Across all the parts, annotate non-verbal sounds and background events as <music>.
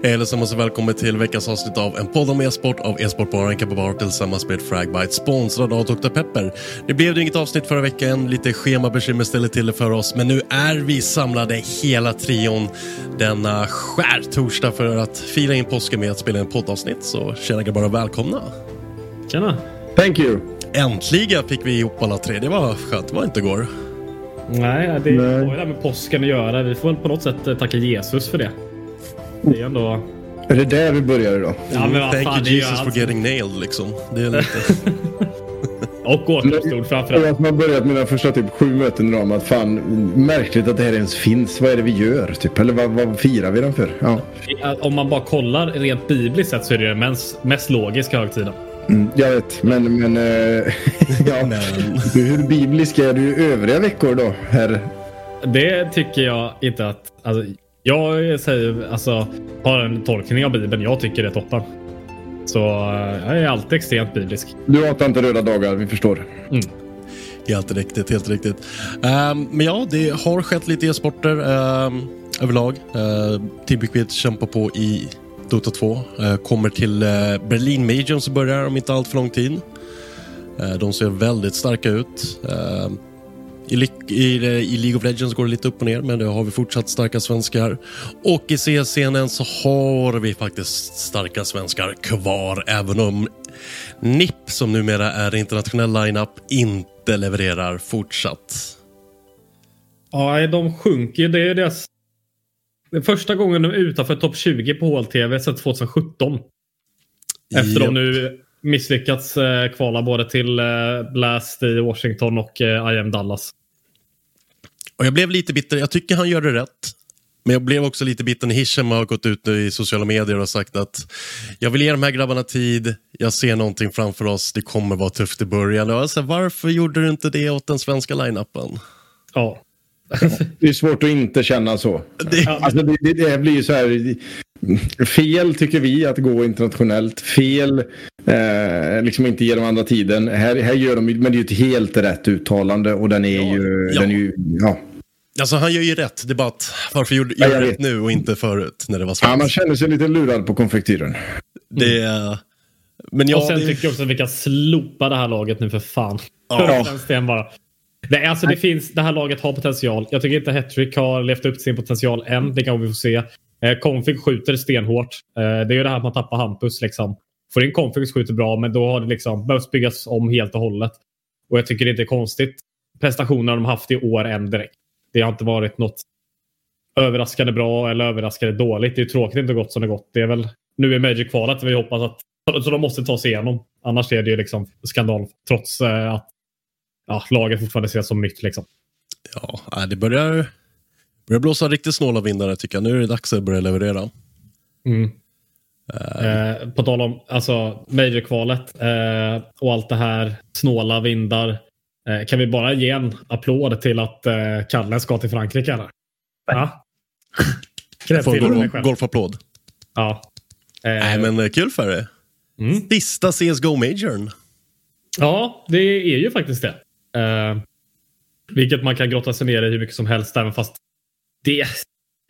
ACAST. Allesammans och välkommen till veckans avsnitt av en podd om e-sport av e-sportbaren Kapabar tillsammans med Fragbite sponsrad av Dr. Pepper. Det blev inget avsnitt förra veckan, lite schemabekymmer ställde till det för oss, men nu är vi samlade hela trion denna skärtorsdag för att fira in påsken med att spela en poddavsnitt. Så tjena grabbar och välkomna! Tjena! Thank you! Äntligen fick vi ihop alla tre, det var skönt, det var inte igår. Nej, det har ju det här med påsken att göra. Vi får väl på något sätt tacka Jesus för det. Det är ändå... Är det där vi börjar idag? Ja, men vad Thank fan, det you Jesus for allt. getting nailed liksom. Det är <laughs> lite... Och återuppstod framförallt. Som har börjat mina första typ sju möten idag med att fan märkligt att det här ens finns. Vad är det vi gör? Typ? Eller vad, vad firar vi den för? Ja. Om man bara kollar rent bibliskt sett så är det den mest, mest logiska högtiden. Mm, jag vet, men... men eh, <laughs> ja. Hur biblisk är du övriga veckor då, herr? Det tycker jag inte att... Alltså, jag säger, alltså, har en tolkning av Bibeln jag tycker är toppen. Så eh, jag är alltid extremt biblisk. Du hatar inte röda dagar, vi förstår. Helt riktigt, helt riktigt. Ehm, men ja, det har skett lite e-sporter ehm, överlag. Uh, Tibbquid kämpar på i Dota 2. Eh, kommer till uh, Berlin Major som börjar om inte allt för lång tid. Eh, de ser väldigt starka ut. Ehm, i, ly- i, I League of Legends går det lite upp och ner, men det har vi fortsatt starka svenskar. Och i CS-scenen så har vi faktiskt starka svenskar kvar, även om NIP, som numera är internationell lineup, inte levererar fortsatt. Ja, de sjunker ju. Det är deras... Det första gången de är utanför topp 20 på HLTV sedan 2017. Efter Japp. de nu misslyckats eh, kvala både till eh, Blast i Washington och eh, IM Dallas. Och jag blev lite bitter. Jag tycker han gör det rätt. Men jag blev också lite bitter när Hisham har gått ut nu i sociala medier och sagt att jag vill ge de här grabbarna tid. Jag ser någonting framför oss. Det kommer vara tufft i början. Och jag sa, varför gjorde du inte det åt den svenska line-upen? Ja. Det är svårt att inte känna så. Det, Alltså det, det, det blir ju så här fel tycker vi att gå internationellt. Fel eh, liksom inte ge de andra tiden. Här, här gör de men det är ju ett helt rätt uttalande och den är ju, Ja. Den är ju ja. Alltså han gör ju rätt. Det är bara att varför gjorde jag rätt nu och inte förut när det var ja. Man svenskt? känner sig lite lurad på konfektyren. Det är... Men ja, och sen det... tycker jag också att vi kan slopa det här laget nu för fan. Ja. Sten bara. Det, är, alltså, det, finns, det här laget har potential. Jag tycker inte Hattrick har levt upp till sin potential än. Det kan vi få se. Eh, Config skjuter stenhårt. Eh, det är ju det här att man tappar Hampus. Liksom. Får in Config som skjuter bra, men då har det liksom behövt byggas om helt och hållet. Och jag tycker det inte är konstigt. Prestationerna de haft i år än direkt. Det har inte varit något överraskande bra eller överraskande dåligt. Det är tråkigt att det inte gått som det gått. Det är väl nu i Magic-kvalet vi hoppas att så de måste ta sig igenom. Annars är det ju liksom skandal trots eh, att ja, laget fortfarande ses som nytt. Liksom. Ja, det börjar, börjar blåsa riktigt snåla vindar tycker jag. Nu är det dags att börja leverera. Mm. Eh, på tal om alltså, Major-kvalet eh, och allt det här, snåla vindar. Eh, kan vi bara ge en applåd till att eh, Kalle ska till Frankrike? Eller? Ja. <laughs> Jag får dig en själv. golfapplåd. Ja. Eh, Nej, men kul för det. Mm. Sista CSGO-majorn. Ja, det är ju faktiskt det. Eh, vilket man kan grotta sig ner i hur mycket som helst. Även fast det...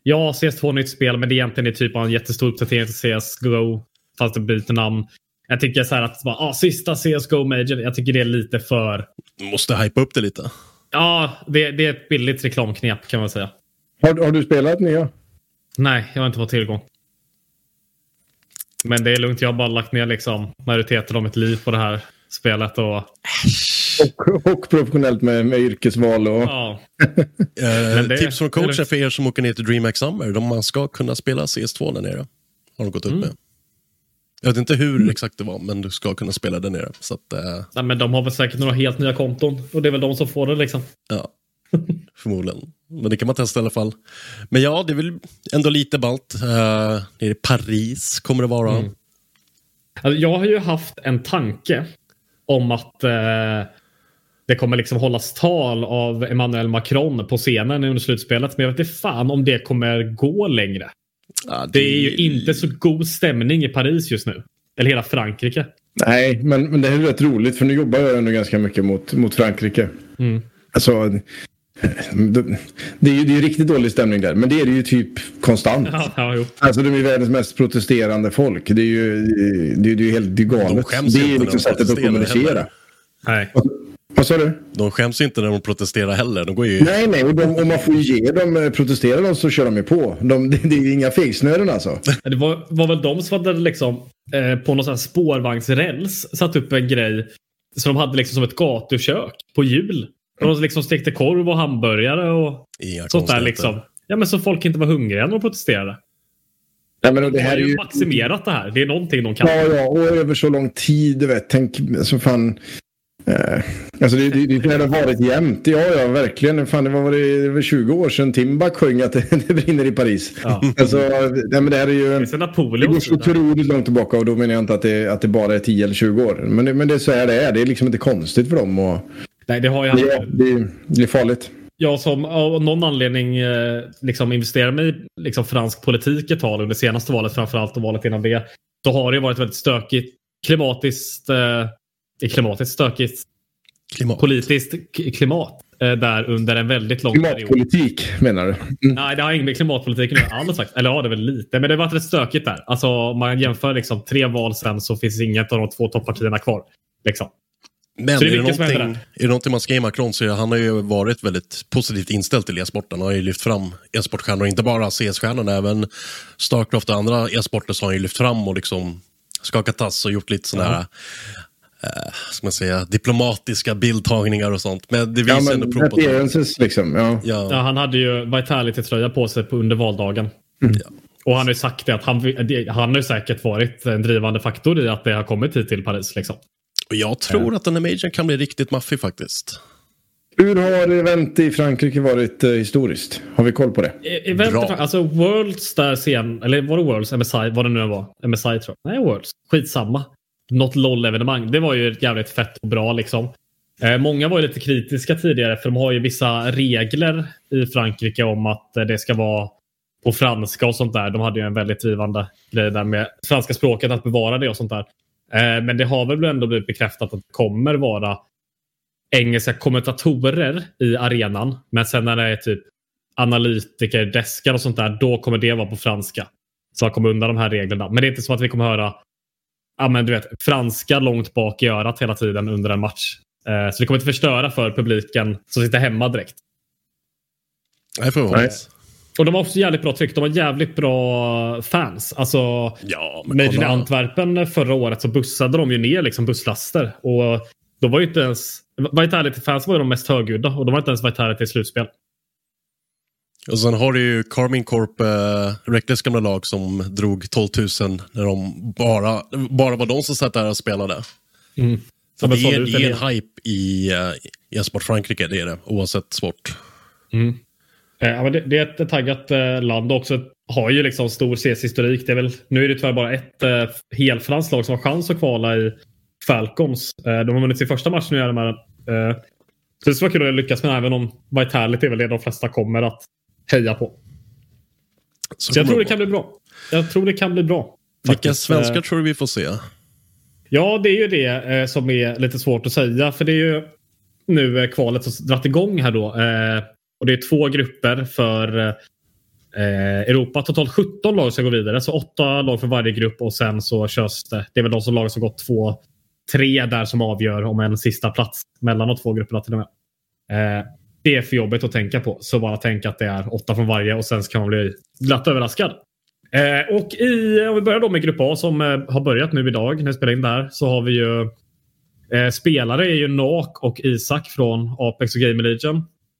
Ja, CS2 är nytt spel, men det är egentligen är typ en jättestor uppdatering till CSGO. Fast det byter namn. Jag tycker så här att bara, ah, sista CSGO Major. Jag tycker det är lite för... Måste hypa upp det lite. Ja, det, det är ett billigt reklamknep kan man säga. Har, har du spelat nya? Nej, jag har inte fått tillgång. Men det är lugnt. Jag har bara lagt ner liksom majoriteten av mitt liv på det här spelet. Och, Och, och professionellt med, med yrkesval och... ja, <laughs> Eh, det- tips från coachen för er som åker ner till DreamHack Summer. De man ska kunna spela CS2 där nere. Har de gått Mm. ut med. Jag vet inte hur exakt det var, men du ska kunna spela där nere. Så att, eh, nej, men de har väl säkert några helt nya konton. Och det är väl de som får det liksom. ja. Förmodligen. Men det kan man testa i alla fall. Men ja, det är väl ändå lite ballt. Uh, nere i Paris kommer det vara. Mm. Alltså, jag har ju haft en tanke om att eh, det kommer liksom hållas tal av Emmanuel Macron på scenen under slutspelet. Men jag vet inte fan om det kommer gå längre. Ja, Det är ju inte så god stämning i Paris just nu. Eller hela Frankrike. Nej, men, men det är rätt roligt för nu jobbar jag ändå ganska mycket mot, mot Frankrike. Mm. Alltså, det, det är ju det är ju riktigt dålig stämning där, men det är det ju typ konstant. Ja, ja, jo. Alltså de är världens mest protesterande folk. Det är ju, det är, det är ju helt det är De galet. skäms Det är när liksom de sättet att kommunicera. heller. Nej. Vad sa du? De skäms ju inte när de protesterar heller. De går ju... Nej, nej, och de, om man får ge dem, eh, protestera dem så kör de ju på. De, det, <laughs> det är ju inga fegsnören alltså. <laughs> Det var, var väl de som hade liksom, eh, på någon sån här spårvagnsräls satt upp en grej som de hade liksom som ett gatukök på jul. Och de liksom stekte korv och hamburgare och Inga sånt där liksom. Ja, men så folk inte var hungriga när de protesterade. Nej, men det De här har är ju ju... maximerat det här. Det är någonting de kan. Ja, ja, och över så lång tid, du vet. Tänk, alltså fan. Eh, alltså det, det, det har varit jämnt. Ja, ja, verkligen. Fan, det var det, det var 20 år sedan Timbuk sjöng att det, <laughs> det brinner i Paris. Ja. Alltså, nej, men det här är ju... Det är Det går så otroligt långt tillbaka och då menar jag inte att det, att det bara är 10 eller 20 år. Men, det- men det är så här det är. Det är liksom inte konstigt för dem. Och, Nej, det har jag. det, det, det är farligt. Jag som av någon anledning eh, liksom investerar mig i liksom fransk politik ett tag under senaste valet framförallt och valet innan det. Så har det varit väldigt stökigt klimatiskt. Eh, klimatiskt stökigt Klimat. politiskt klimat eh, där under en väldigt lång period. Klimatpolitik menar du? Mm. Nej, det har inget med klimatpolitiken att göra alls faktiskt. Eller ja, det är väl lite. Men det har varit rätt stökigt där. Alltså om man jämför liksom tre val sen så finns inget av de två toppartierna kvar. Liksom. Men Så är det är det, som händer någonting, är det någonting man ska ge Macron så är det, han har ju varit väldigt positivt inställd till e-sporten. Han har ju lyft fram e-sportstjärnor, inte bara CS-stjärnorna, även Starcraft och andra e-sporter har han ju lyft fram och liksom skakat tass och gjort lite sådana här eh, ska man säga, diplomatiska bildtagningar och sånt. Men det Ja, visar ändå men prov på appearances liksom. Ja. Ja, ja, han hade ju Vitality-tröja på sig på under valdagen. Och han har ju sagt det att han, det- han har ju säkert varit en drivande faktor i att det har kommit hit till Paris. Liksom. och jag tror att den här majorn kan bli riktigt maffig faktiskt. Hur har event i Frankrike varit eh, historiskt? Har vi koll på det? E- Event, Bra. alltså Worlds där sen, eller var det Worlds? MSI, vad det nu var. MSI tror jag. Nej, Worlds. Skitsamma. Något LOL-evenemang. Det var ju jävligt fett och bra liksom. Eh, många var ju lite kritiska tidigare för de har ju vissa regler i Frankrike om att eh, det ska vara på franska och sånt där. De hade ju en väldigt drivande grej där med franska språket, att bevara det och sånt där. Eh, men det har väl ändå blivit bekräftat att det kommer vara engelska kommentatorer i arenan. Men sen när det är typ analytiker, deskar och sånt där, då kommer det vara på franska. Så jag kommer undan de här reglerna. Men det är inte så att vi kommer höra ja, men du vet, franska långt bak i örat hela tiden under en match. Eh, så det kommer inte förstöra för publiken som sitter hemma direkt. Nej, hoppas. Och de har också jävligt bra tryck. De har jävligt bra fans. Alltså, Ja, men i. Antwerpen förra året så bussade de ju ner liksom busslaster. Och då var ju inte ens... Vitality-fans var ju de mest högljudda och de var inte ens Vitality i slutspel. Och sen har du ju Carmine Corp, eh, Reckless gamla lag som drog 12 000 när de bara, bara var de som satt där och spelade. Mm. Så det du det är en hype i uh, e-sport Frankrike, det är det. Oavsett sport. Mm. Eh, men det, det är ett taggat eh, land också har ju liksom stor CS-historik. Det är väl, nu är det tyvärr bara ett eh, helfranskt lag som har chans att kvala i Falcons. Eh, de har vunnit sin första match nu. Är de här, eh, så det skulle vara kul att lyckas med även om Vitality är väl det de flesta kommer att heja på. Så, jag kommer tror det kan bli bra. Jag tror det kan bli bra. Vilka faktiskt. svenskar Eh, tror du vi får se? Ja, det är ju det eh, som är lite svårt att säga. För det är ju nu eh, kvalet som dragit igång här då. Eh, och det är två grupper för eh, Europa. Totalt 17 lag ska gå vidare. Så åtta lag för varje grupp och sen så körs det. Det är väl de som lag som gått två, tre där som avgör om en sista plats mellan de två grupperna till och med. Det är för jobbigt att tänka på. Så bara tänk att det är åtta från varje och sen så kan man bli glatt överraskad. Eh, och i, om vi börjar då med grupp A som eh, har börjat nu idag när vi spelar in där så har vi ju eh, spelare är ju Nak och Isak från Apex och Game Legion.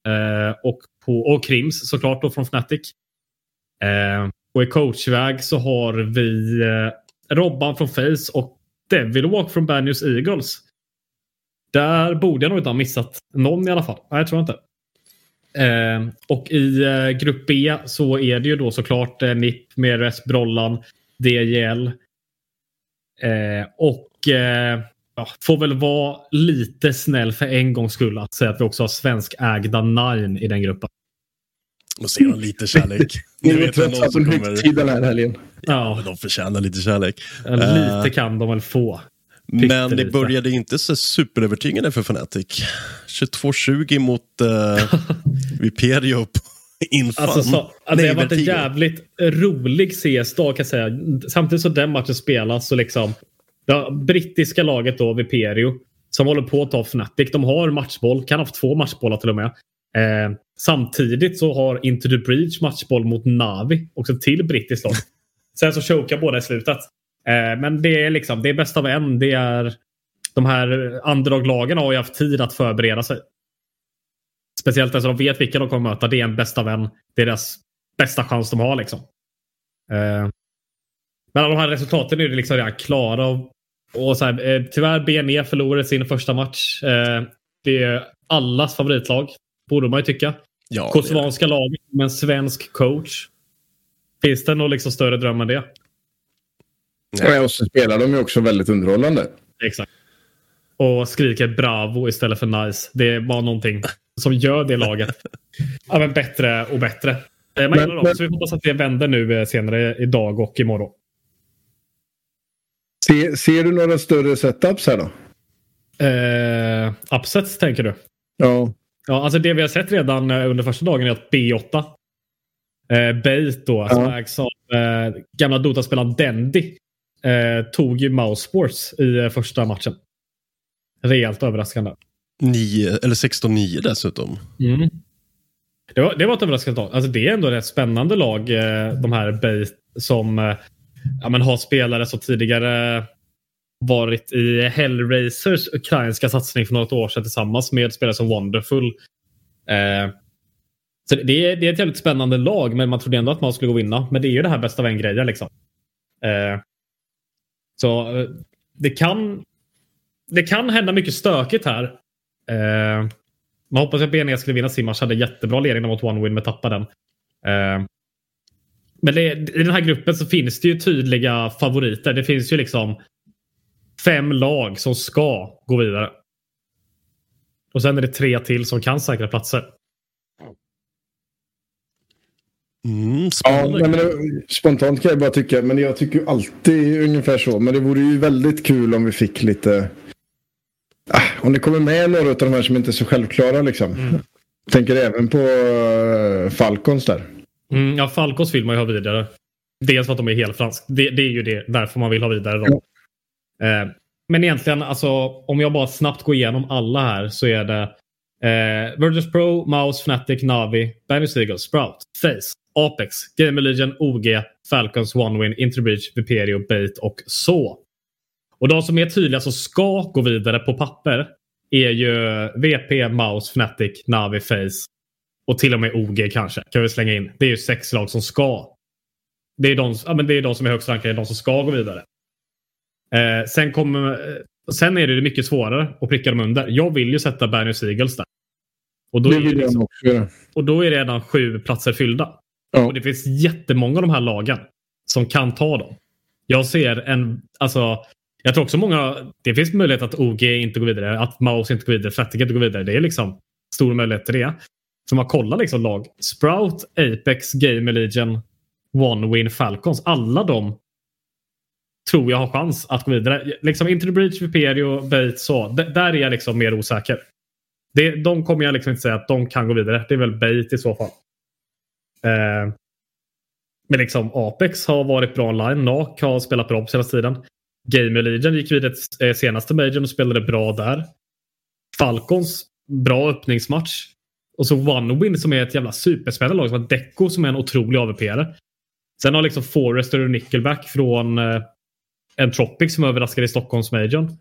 Eh, och, på, och Krims såklart då från Fnatic. Eh, och i coachväg så har vi eh, Robban från Face och Devilwalk från Banyus Eagles. Där borde jag nog inte ha missat någon i alla fall. Nej, jag tror inte. Eh, och i eh, grupp B så är det ju då såklart eh, NIP, Meres, Brollan, DJL. Eh, och eh, ja, får väl vara lite snäll för en gångs skull att säga att vi också har svenskägda Nine i den gruppen. Och se dem lite kärlek. <laughs> Ni vet på som kommer... högtid den här helgen. Ja, De förtjänar lite kärlek. lite Eh, kan de väl få. Men det började inte så superövertygande för Fnatic. 22-20 mot uh, <laughs> Viperio på infall. Alltså, så, ja, det har varit en jävligt rolig CS-dag kan jag säga. Samtidigt som den matchen spelas så liksom. Det brittiska laget då, Viperio, som håller på att ta Fnatic. De har matchboll, kan ha haft två matchbollar till och med. Eh, samtidigt så har Into the Breach matchboll mot Navi, också till brittiskt lag. <laughs> Sen så chokar båda i slutet. Eh, men det är liksom, det är bäst av en. Det är de här underdog-lagen har ju haft tid att förbereda sig. Speciellt eftersom de vet vilka de kommer möta. Det är en bästa vän. Det är deras bästa chans de har. liksom. Eh, men alla de här resultaten är ju liksom redan klara. Och, och så här, eh, tyvärr BNE förlorade sin första match. Eh, det är allas favoritlag. Borde man ju tycka. Ja, Kosovanska laget med en svensk coach. Finns det någon liksom större dröm än det? Ja, Och så spelar de ju också väldigt underhållande. Exakt. Och skriker bravo istället för nice. Det är bara någonting som gör det laget ja, men bättre och bättre. Eh, Man Men- gillar dem, men- så vi hoppas att det vänder nu eh, senare idag och imorgon. Se, ser du några större setups här då? Eh, upsets tänker du? Ja. Ja, alltså det vi har sett redan eh, under första dagen är att B8 eh, Bait då, som Ja. ägs av eh, gamla Dota-spelaren Dendi eh, tog ju Mouse Sports i eh, första matchen. Rejält överraskande. Nio, eller 16-9 dessutom. Mm. Det, var, det var ett överraskande lag. Alltså det är ändå ett rätt spännande lag, eh, de här Bait, som eh, ja, men har spelare som tidigare varit i Hellraisers ukrainska satsning för något år sedan tillsammans med spelare som Wonderful. Eh, så det är, det är ett jävligt spännande lag, men man trodde ändå att man skulle gå och vinna. Men det är ju det här bästa av en grejen liksom. Eh, så eh, det kan, det kan hända mycket stökigt här. Eh, man hoppas att BNE skulle vinna sin match. Hade jättebra ledning mot One Win men tappade den. Eh, men det, i den här gruppen så finns det ju tydliga favoriter. Det finns ju liksom fem lag som ska gå vidare. Och sen är det tre till som kan säkra platser. Mm, Ja, men det, spontant kan jag bara tycka, men jag tycker ju alltid ungefär så. Men det vore ju väldigt kul om vi fick lite... Ah, om det kommer med några av de här som inte är så självklara liksom. Tänker även på uh, Falcons där. Mm, ja, Falcons vill man ju ha vidare. Dels för att de är helfransk. Det, det är ju det, därför man vill ha vidare dem. Eh, men egentligen, alltså, om jag bara snabbt går igenom alla här så är det eh, Virtus Pro, Mouse, Fnatic, Navi, Banner Eagle, Sprout, Face, Apex, Gamer Legion, OG, Falcons, OneWin, Interbridge, Viperio, Bait och så. Och de som är tydliga som ska gå vidare på papper är ju VP, Mouse, Fnatic, Navi, Face Och till och med OG kanske, kan vi slänga in. Det är ju sex lag som ska. Det är de, ja, men det är de som är högst rankade, de som ska gå vidare. Eh, sen, kommer, sen är det mycket svårare att pricka dem under. Jag vill ju sätta Berners Eagles där. Och då, Det är det jag liksom, också göra. och då är redan sju platser fyllda. Ja. Och det finns jättemånga av de här lagen som kan ta dem. Jag ser en, alltså, jag tror också många, det finns möjlighet att OG inte går vidare, att Maus inte går vidare, Fnatic inte går vidare. Det är liksom stor möjlighet till det. Så man kollar liksom lag, Sprout, Apex, Gamer Legion, One Win Falcons. Alla de tror jag har chans att gå vidare. Liksom Into the Breach, Viperio, Bates så. D- där är jag liksom mer osäker. Det, de kommer jag liksom inte säga att de kan gå vidare. Det är väl Bait i så fall. Eh, men liksom Apex har varit bra online. NAK har spelat bra på senaste tiden. Gamer Legion gick vidare till eh, senaste majorn och spelade bra där. Falcons, bra öppningsmatch. Och så OneWin som är ett jävla superspännande lag som har Deco som är en otrolig AVP-are. Sen har liksom Forrester och Nickelback från eh, Entropic som överraskade i Stockholmsmajorn.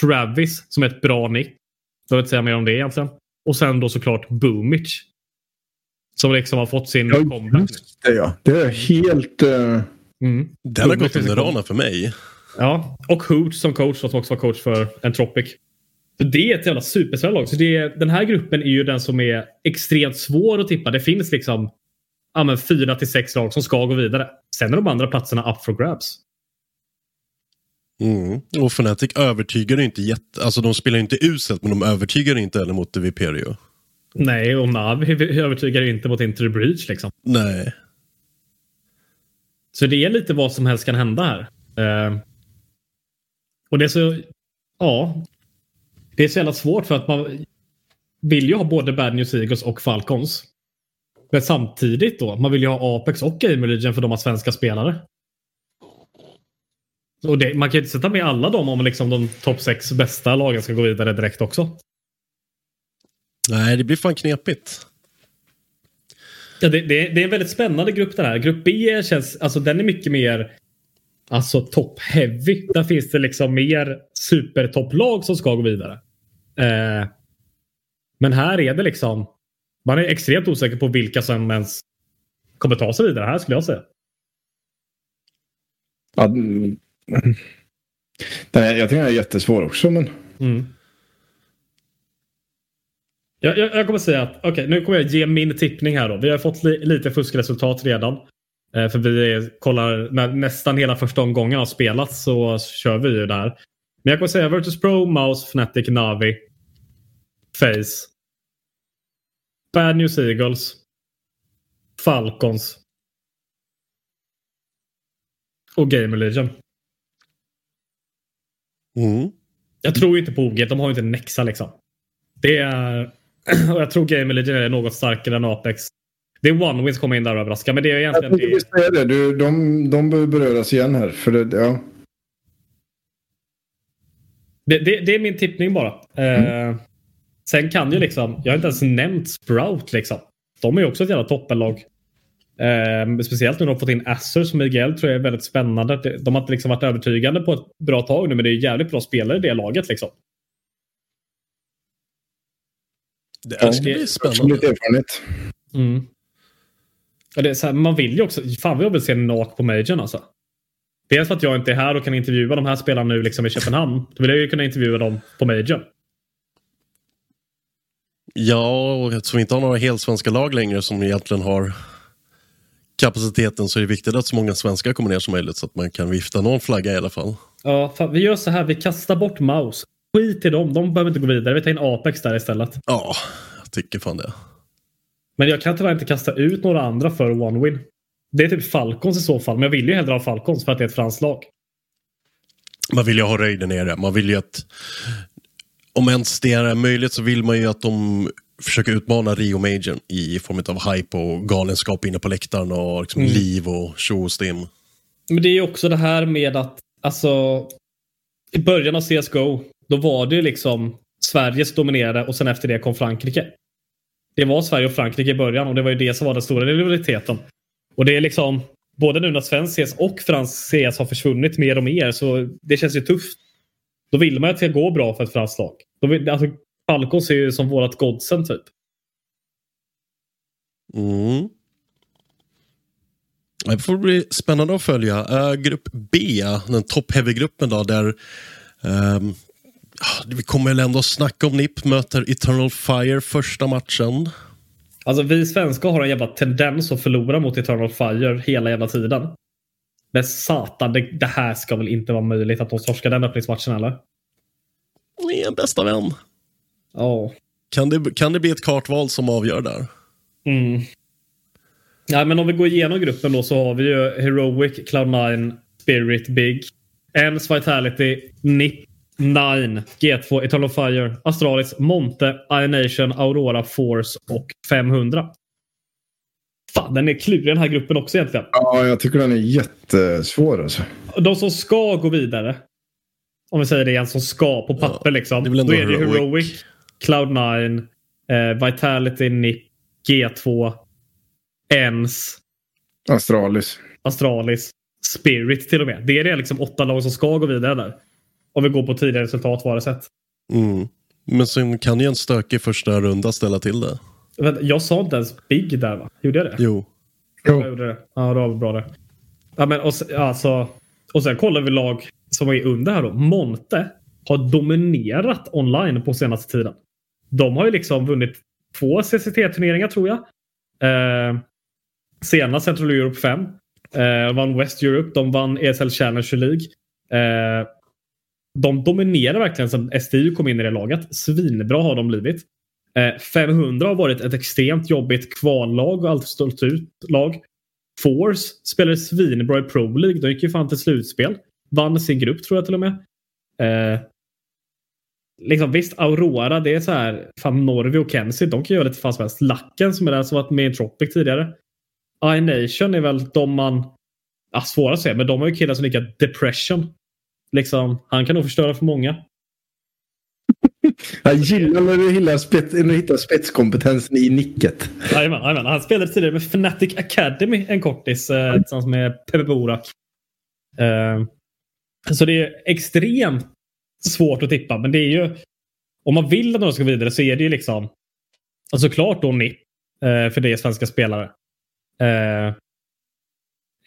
Travis som är ett bra nick. Jag vill inte säga mer om det egentligen. Och sen då såklart Boomich. Som liksom har fått sin Ja, comeback. just det ja. Det är helt... eh, Mm. Den har gått under radarn för mig. Ja, och Hooch som coach som också var coach för Entropic. Så det är ett jävla superspännande lag. Så det är, den här gruppen är ju den som är extremt svår att tippa. Det finns liksom ja, men fyra till sex lag som ska gå vidare. Sen är de andra platserna up for grabs. Mm. Och Fnatic övertygar inte jätte... Alltså de spelar inte uselt men de övertygar inte heller mot Viperio. Nej, och Navi övertygar ju inte mot the Breach liksom. Nej. Så det är lite vad som helst kan hända här. Eh, och det är så... Ja. Det är så jävla svårt för att man vill ju ha både Bad News Eagles och Falcons. Men samtidigt då, man vill ju ha Apex och Gamer Legion för de har svenska spelare. Och det, man kan ju inte sätta med alla dem om liksom de topp sex bästa lagen ska gå vidare direkt också. Nej, det blir fan knepigt. Ja, det, det, det är en väldigt spännande grupp den här. Grupp B känns, alltså den är mycket mer alltså top heavy. Där finns det liksom mer supertopplag som ska gå vidare. Eh, men här är det liksom, man är extremt osäker på vilka som ens kommer ta sig vidare här skulle jag säga. Ja, mm. Den är, jag tycker den är jättesvår också. Men... Mm. Jag, jag, jag kommer säga att okej, nu kommer jag ge min tippning här då. Vi har fått li, lite fuskresultat redan. Eh, för vi är, kollar när nästan hela första omgången har spelats så kör vi ju där. Men jag kommer säga Virtus Pro, Mouse, Fnatic, Navi, Face. Bad News Eagles. Falcons. Och Gamer Legion. Mm. Jag tror inte på OG. De har ju inte Nexa liksom. Det är... <clears throat> Och jag tror Gamer Legion är något starkare än Apex. Det är One Wins kommer in där och överraskar. Men det är Jag egentligen tänkte det. visst säga det. Du, de, de behöver beröras igen här. För det, ja. Det, det, det är min tippning bara. Eh, sen kan ju liksom... Jag har inte ens nämnt Sprout liksom. De är ju också ett jävla toppenlag. Eh, speciellt nu när de fått in Acer som Miguel tror jag är väldigt spännande. De har inte liksom varit övertygande på ett bra tag nu men det är jävligt bra spelare i det laget liksom. Det Ja, ska bli spännande. lite erfarenhet. Mm. Ja, det är så här, man vill ju också... Fan vad jag vill se NAK på Majorn alltså. Dels för att jag inte är här och kan intervjua de här spelarna nu liksom i Köpenhamn. Då vill jag ju kunna intervjua dem på Majorn. Ja, och eftersom vi inte har några helt svenska lag längre som egentligen har kapaciteten så är det viktigt att så många svenskar kommer ner som möjligt så att man kan vifta någon flagga i alla fall. Ja, vi gör så här. Vi kastar bort Maus. Skit i dem. De behöver inte gå vidare. Vi tar in Apex där istället. Ja, jag tycker fan det. Men jag kan tyvärr inte kasta ut några andra för One Win. Det är typ Falcons i så fall. Men jag vill ju hellre ha Falcons för att det är ett franskt lag. Man vill ju ha Röjden nere. Man vill ju att om ens det är möjligt så vill man ju att de försöker utmana Rio Major i form av hype och galenskap inne på läktaren och liksom Mm. liv och tjo och stim. Men det är ju också det här med att alltså i början av CSGO då var det ju liksom Sveriges dominerade och sen efter det kom Frankrike. Det var Sverige och Frankrike i början och det var ju det som var den stora rivaliteten. Och det är liksom både nu när svensk CS och fransk CS har försvunnit mer och mer så det känns ju tufft. Då vill man ju att det ska gå bra för ett franskt lag. Vill, alltså, Falcons är ju som vårat godsen typ. Mm. Det får bli spännande att följa. Uh, grupp B, den top-heavy-gruppen då, där um, vi kommer väl ändå snacka om NIP möter Eternal Fire första matchen. Alltså vi svenskar har en jävla tendens att förlora mot Eternal Fire hela jävla tiden. Men satan, det, det här ska väl inte vara möjligt att de torskar den öppningsmatchen eller? Ni är en bästa vän. Ja. Oh. Kan det, kan det bli ett kartval som avgör där? Mm. Ja, men om vi går igenom gruppen då så har vi ju Heroic, Cloud9, Spirit, Big, Ens Vitality, NIP, Nine, G2, Eternal Fire, Astralis, Monte, Ionation, Aurora, Force och 500. Fan, den är klurig den här gruppen också egentligen. Ja, jag tycker den är jättesvår alltså. De som ska gå vidare. Om vi säger det igen, som ska på papper ja, liksom. Då är det Heroic, Heroic Cloud9, eh, Vitality, NIP, G2, Ens. Astralis. Astralis. Spirit till och med. Det är det liksom åtta lag som ska gå vidare där. Om vi går på tidigare resultat var det sett. Mm. Men sen kan ju en stökig första runda ställa till det. Jag sa inte ens Big där va? Gjorde jag det? Jo. Jo. Jag gjorde det. Ja, det var bra det. Ja, men, och, alltså, och sen kollar vi lag som är under här då. Monte har dominerat online på senaste tiden. De har ju liksom vunnit två CCT-turneringar tror jag. Eh, senast Central Europe 5. Eh, vann West Europe. De vann ESL Challenger League. Eh, de dominerar verkligen sen STU kom in i det laget. Svinbra har de blivit. Eh, 500 har varit ett extremt jobbigt kvallag och alltid stått ut lag. Force spelade svinbra i Pro League. De gick ju fan till slutspel. Vann sin grupp tror jag till och med. Eh, liksom, visst, Aurora, det är så här. Fan, Norvi och Kenzie, de kan göra lite fan som helst. Lacken som är där som varit med i Tropic tidigare. I-Nation är väl de man... Ja, svåra att säga, men de har ju killar som lika Depression. Liksom, han kan nog förstöra för många. Jag gillar när du hittar, spets, när du hittar spetskompetensen i nicket. Jajamän, han spelade tidigare med Fnatic Academy en kortis eh, tillsammans med Pepe Borak. Eh, så det är extremt svårt att tippa, men det är ju... Om man vill att någon ska vidare så är det ju liksom... Alltså klart då NIP eh, för det är svenska spelare. Eh,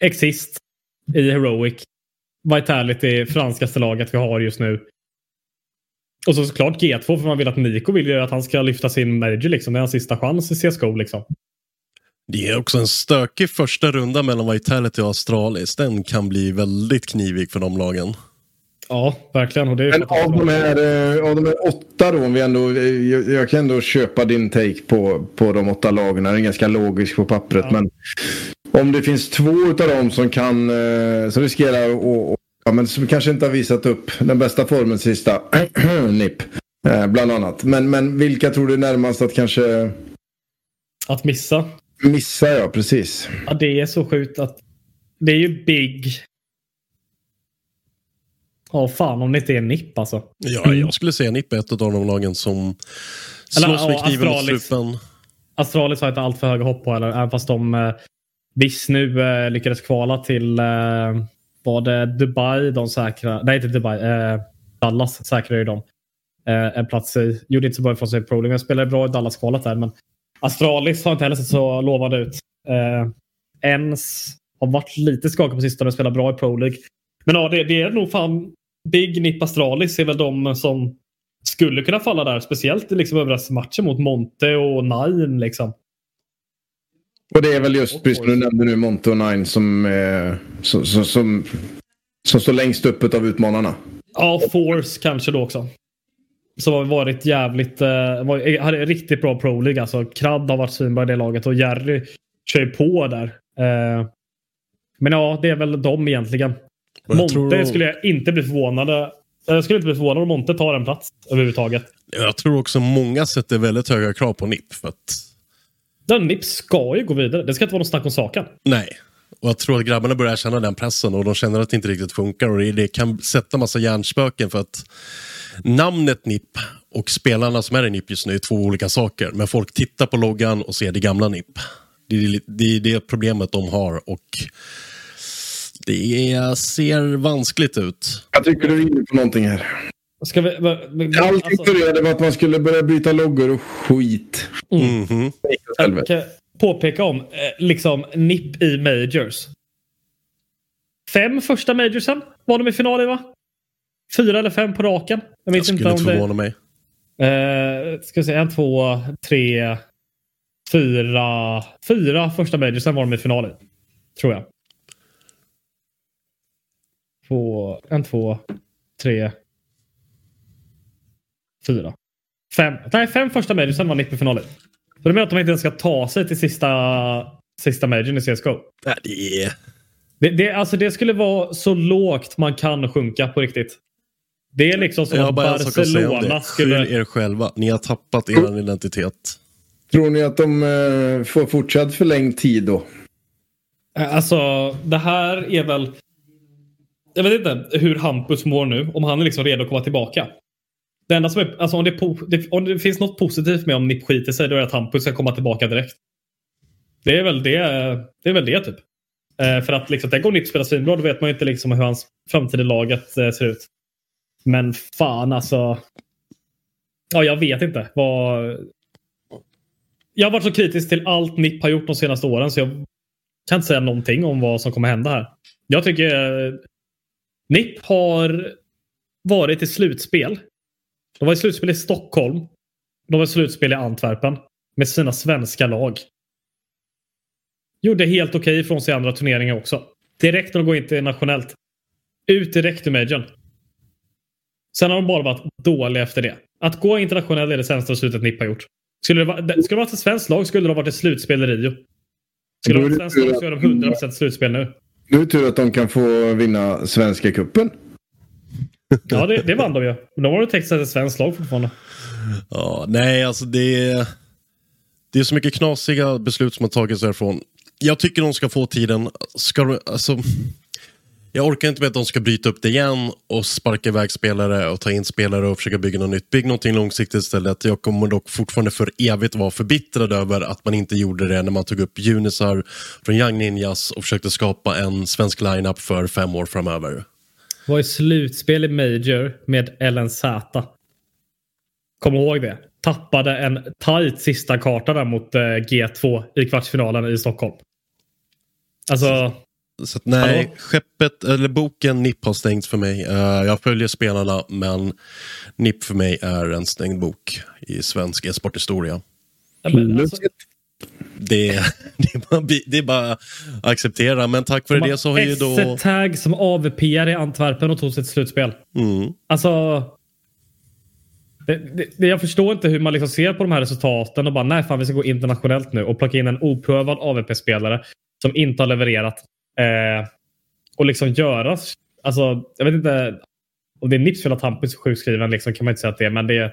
Exist i Heroic. Vitality, franskaste laget vi har just nu. Och så såklart G2 för man vill att Niko vill ju att han ska lyfta sin major liksom. Det är hans sista chans i CSGO liksom. Det är också en stökig första runda mellan Vitality och Astralis. Den kan bli väldigt knivig för de lagen. Ja, verkligen. Och det Men av de, här, eh, av de här åtta då, om vi ändå, eh, jag, jag, kan ändå köpa din take på, på de åtta lagen. Den är ganska logisk på pappret. Ja. Men om det finns två av dem som kan, eh, som riskerar att Ja, men som kanske inte har visat upp den bästa formen sista <clears throat> NIP. bland annat. Men, men vilka tror du är närmast att kanske... Att missa? Missa, ja. Precis. Ja, det är så sjukt att... Det är ju Big, Ja, fan om det inte är NIP alltså. Ja, jag skulle säga NIP är ett av de lagen som slåss med kniven mot strupen. Astralis har inte allt för höga hopp på eller även fast de eh, visst nu eh, lyckades kvala till eh, var det Dubai de säkra, nej inte Dubai, eh, Dallas säkrade ju de eh, en plats i. Gjorde inte så bra ifrån sig Pro men spelade bra i Dallas-kvalet där. Men Astralis har inte heller sett så lovande ut. Eh, Ens har varit lite skakig på sistone och spelar bra i Pro League. Men ja, det, det är nog fan Big Nip Astralis är väl de som skulle kunna falla där. Speciellt liksom överraskningsmatchen mot Monte och Nine. Liksom. Och det är väl just, precis som du nämnde nu, Monte och Nine som, eh, som, som, som, som står längst upp av utmanarna. Ja, Force kanske då också. Som har varit jävligt, eh, var, hade riktigt bra Pro League. Alltså, Kradd har varit svinbra i det laget och Jerry kör på där. Eh, men ja, det är väl de egentligen. Monte tror... skulle jag inte bli förvånad jag skulle inte bli förvånad om Monte tar en plats överhuvudtaget. Jag tror också många sätter väldigt höga krav på NIP. För att... Den NIP ska ju gå vidare. Det ska inte vara något snack om saken. Nej. Och jag tror att grabbarna börjar känna den pressen och de känner att det inte riktigt funkar. Och det kan sätta massa hjärnspöken för att namnet NIP och spelarna som är i NIP just nu är två olika saker. Men folk tittar på loggan och ser det gamla NIP. Det är det, är det problemet de har. och det ser vanskligt ut. Jag tycker du är inne på någonting här. Ska vi, men, men, Allting alltså... började med att man skulle börja byta loggor och skit. Mm. Mm -hmm. kan, påpeka om. Eh, liksom NIP i Majors. Fem första Majorsen var de i final i va? Fyra eller fem på raken. Jag, jag skulle inte förvåna mig. Eh, ska vi se, en, två, tre, fyra. Fyra första Majorsen var de i final i. Tror jag. Två, en, två, tre, fyra. Fem, nej, fem första majorsen var NIP i finalen. Så det menar att de inte ens ska ta sig till sista, sista majorn i CSGO. Nej, det är... Det, det, alltså det skulle vara så lågt man kan sjunka på riktigt. Det är liksom som att Barcelona skulle... Skyll er själva. Ni har tappat er identitet. Tror ni att de uh, får fortsatt förlängd tid då? Eh, alltså, det här är väl... Jag vet inte hur Hampus mår nu. Om han är liksom redo att komma tillbaka. Det enda som är, alltså om det, om det finns något positivt med om Nipp skiter sig, då är det att Hampus ska komma tillbaka direkt. Det är väl det, det, är väl det typ. Eh, för att liksom, tänk om Nipp spelar svinbra, då vet man ju inte liksom hur hans framtida laget eh, ser ut. Men fan alltså. Ja, jag vet inte. Vad... Jag har varit så kritisk till allt Nipp har gjort de senaste åren så jag kan inte säga någonting om vad som kommer hända här. Jag tycker eh, Nipp har varit i slutspel de var i slutspel i Stockholm. De var i slutspel i Antwerpen. Med sina svenska lag. Gjorde helt okej okay ifrån sig i andra turneringar också. Direkt när de går internationellt. Ut direkt ur majorn. Sen har de bara varit dåliga efter det. Att gå internationellt är det sämsta beslutet Nipp har gjort. Skulle det, vara, skulle det varit ett svenskt lag skulle det ha varit ett slutspel i Rio. Skulle det vara ett svenskt lag så är de 100% slutspel nu. Nu är det tur att de kan få vinna Svenska Cupen. <laughs> Ja, det, det vann de ju. Men de har ju textat ett svenskt lag fortfarande. Ja, nej, alltså det är, det är så mycket knasiga beslut som har tagits därifrån. Jag tycker de ska få tiden. Ska, alltså, jag orkar inte med att de ska bryta upp det igen och sparka iväg spelare och ta in spelare och försöka bygga något nytt. Bygg någonting långsiktigt istället. Jag kommer dock fortfarande för evigt vara förbittrad över att man inte gjorde det när man tog upp Junisar från Young Ninjas och försökte skapa en svensk lineup för fem år framöver. Var i slutspel i Major med LNZ. Kom ihåg det. Tappade en tight sista karta där mot eh, G2 i kvartsfinalen i Stockholm. Alltså... Så att, nej, hallå? skeppet, eller boken NIP har stängts för mig. Uh, jag följer spelarna men NIP för mig är en stängd bok i svensk e-sporthistoria. Alltså, det, <laughs> det, är bara, att acceptera. Men tack för det så har ju då... tag som avp i Antwerpen och tog sitt slutspel. Mm. Alltså... Det, det, jag förstår inte hur man liksom ser på de här resultaten och bara nej fan vi ska gå internationellt nu och plocka in en oprövad AVP-spelare som inte har levererat. Eh, och liksom göra... Alltså jag vet inte om det är Nips fel att Hampus är sjukskriven liksom, kan man inte säga att det är men det är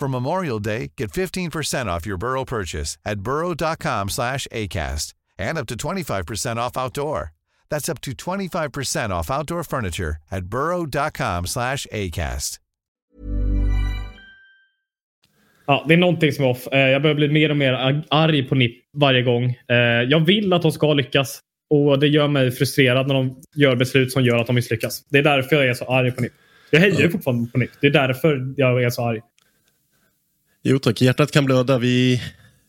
For Memorial Day, get 15% off your Burrow purchase at burrow.com slash ACAST and up to 25% off outdoor. That's up to 25% off outdoor furniture at burrow.com slash ACAST. Ja, det är någonting som är off. Eh, jag börjar bli mer och mer arg på NIP varje gång. Eh, jag vill att de ska lyckas. Och det gör mig frustrerad när de gör beslut som gör att de misslyckas. Det är därför jag är så arg på NIP. Jag hejar ju fortfarande på NIP. Det är därför jag är så arg. Jo tack, hjärtat kan blöda. Vi,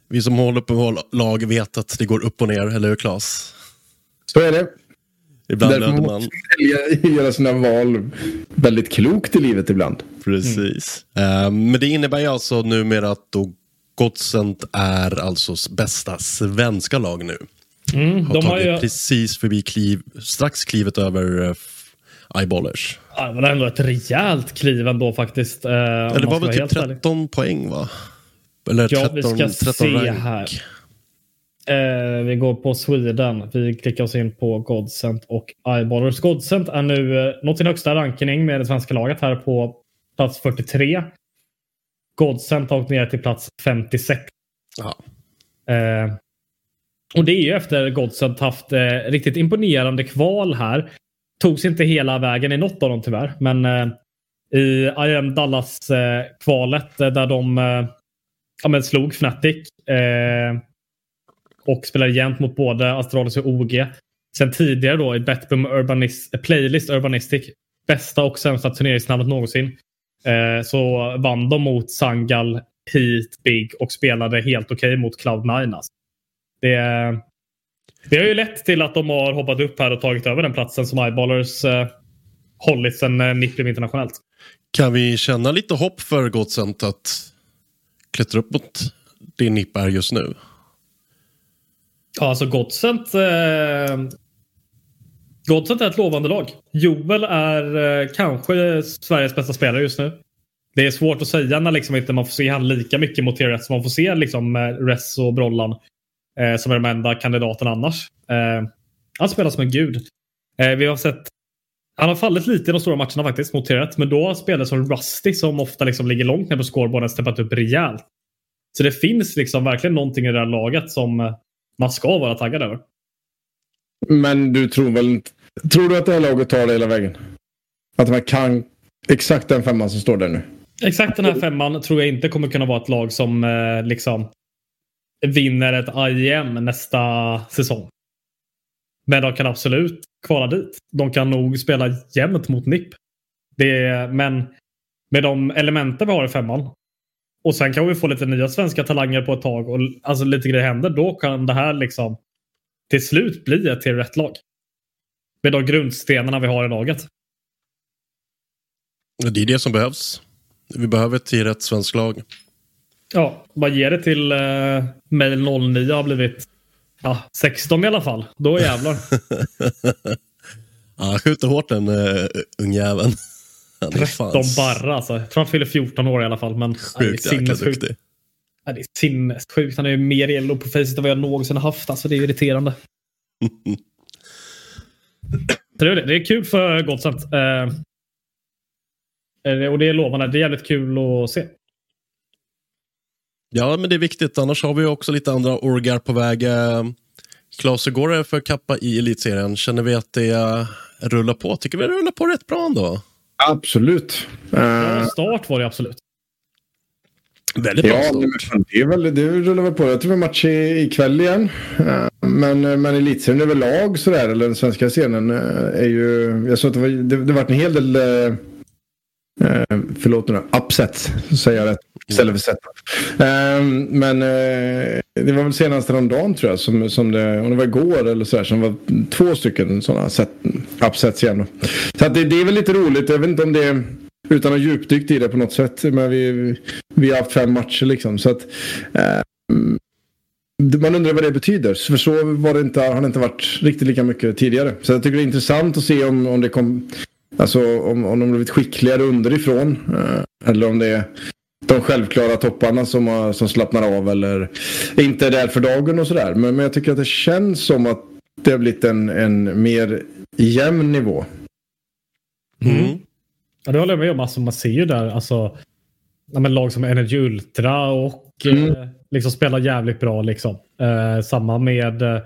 vi som håller på vår lag vet att det går upp och ner, eller hur Claes? Så är det. Ibland Därför blöder måste man. man välja, göra sina val väldigt klokt i livet ibland. Precis. Eh, men det innebär ju alltså numera att då Godsent är alltså bästa svenska lag nu. Mm, Har de har tagit ju, precis förbi kliv, strax klivet över uh, eyeballers. ja, det var ändå ett rejält kliv ändå faktiskt. eh, Eller det var väl typ helt ärlig. 13 poäng va? Eller Ja, 13, vi ska 13 se rank. här. Eh, vi går på Sweden. Vi klickar oss in på Godsent och Eyeballers. Godsent är nu eh, nått sin högsta ranking med det svenska laget här på plats 43. Godsent har åkt ner till plats 56. Ja. Eh, och det är ju efter Godsent haft eh, riktigt imponerande kval här. Togs inte hela vägen i något av dem tyvärr. Men eh, i IM Dallas-kvalet eh, där de eh, ja, men slog Fnatic. Och spelade jämnt mot både Astralis och OG. Sen tidigare då i Betboom Urbanis Playlist Urbanistic. Bästa och sämsta turneringsnamnet någonsin. Eh, så vann de mot Sangal, Heat, Big och spelade helt okej mot Cloud9. Alltså. Det, det har ju lett till att de har hoppat upp här och tagit över den platsen som Eyeballers eh, hållit sedan eh, NIP blev internationellt. Kan vi känna lite hopp för Godsent att klättra upp mot det NIP är just nu? Ja, alltså Godsent. Eh, Godsent är ett lovande lag. Joel är eh, kanske Sveriges bästa spelare just nu. Det är svårt att säga när liksom inte man får se han lika mycket mot T-Ret som man får se liksom, eh, Ress och Brollan. Eh, som är de enda kandidaterna annars. Eh, han spelar som en gud. Eh, vi har sett han har fallit lite i de stora matcherna faktiskt mot T-Ret. Men då spelar som Rusty som ofta liksom ligger långt ner på scoreboarden steppat upp rejält. Så det finns liksom verkligen någonting i det här laget som eh, man ska vara taggad över. Men du tror väl inte... Tror du att det här laget tar det hela vägen? Att man kan exakt den femman som står där nu? Exakt den här femman tror jag inte kommer kunna vara ett lag som eh, liksom vinner ett IEM nästa säsong. Men de kan absolut kvala dit. De kan nog spela jämnt mot NIP. Det är, men med de elementen vi har i femman och sen kan vi få lite nya svenska talanger på ett tag och alltså lite grejer händer. Då kan det här liksom till slut bli ett till rätt lag. Med de grundstenarna vi har i laget. Det är det som behövs. Vi behöver ett till rätt svenskt lag. Ja, vad ger det till eh, mail 09 har blivit ja, 16 i alla fall. Då jävlar. <laughs> Ja, han skjuter hårt den uh, ungjäveln. Han är 13 fan barra alltså. Jag tror han fyller 14 år i alla fall. Men ja, Sjukt jäkla sinnessjukt. duktig. Ja, det är sinnessjukt. Han är ju mer yellow på facet än vad jag någonsin har haft. Alltså, det är irriterande. Så det, är det. det är kul för Godsent. Eh, eh, och det är lovande. Det är jävligt kul att se. Ja, men det är viktigt. Annars har vi också lite andra orgar på väg. Eh, Klas, hur går det för Kappa i elitserien? Känner vi att det eh, rullar på? Tycker vi det rullar på rätt bra ändå? Absolut. Ja, Uh, start var det absolut. Väldigt bra ja, start. det, är väl, det rullar väl på. Jag tror vi har match i, ikväll igen. Eh, men, men elitserien överlag sådär, eller den svenska scenen eh, är ju... Jag såg att det var, det, det varit en hel del... Förlåt nu, upsets, säger jag rätt. Istället för setup. Um, ehm, men uh, det var väl senast häromdagen tror jag, som, som det, om det var igår eller så där. som var två stycken sådana set, upsets igen. Så att det, det är väl lite roligt, jag vet inte om det är utan att djupdykt i det på något sätt. Men vi, vi har haft fem matcher liksom. Så att, eh, man undrar vad det betyder. För så var det inte, har det inte varit riktigt lika mycket tidigare. Så jag tycker det är intressant att se om, om det kom... Alltså om, om de blivit skickligare underifrån. Eh, eller om det är de självklara topparna som, har, som slappnar av eller inte är där för dagen och sådär. Men, men jag tycker att det känns som att det har blivit en, en mer jämn nivå. Mm. Ja, det håller jag med om. Alltså, man ser ju där alltså, men lag som Energy Ultra och mm. eh, liksom spelar jävligt bra. Liksom. Eh, samma med eh,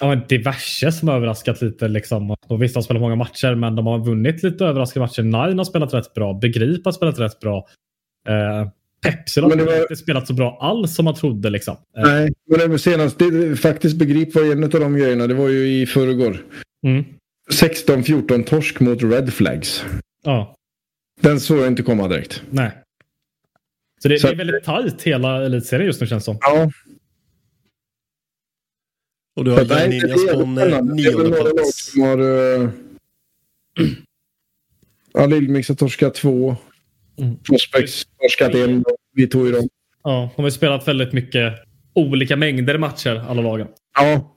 ja, diverse som har överraskat lite. Liksom. Och visst, de spelar många matcher, men de har vunnit lite överraskande matcher. Nine har spelat rätt bra. Begrip har spelat rätt bra. Eh, Pepsi har var... inte spelat så bra alls som man trodde. Liksom. Eh. Nej, men det senast, det, faktiskt Begrip var en av de grejerna. Det var ju i förrgår. Mm. 16-14 torsk mot Red Flags. Ja. Den såg jag inte komma direkt. Nej. Så det, så det är väldigt tajt hela elitserien just nu känns det som. Ja. Och du har Young Ninjas på nionde plats. Har, uh, <clears throat> ja, Lillmix har torskat två. Mm. Prospects torskat en. Vi tog ju dem. Ja, de har spelat väldigt mycket olika mängder matcher, alla lagen. Ja.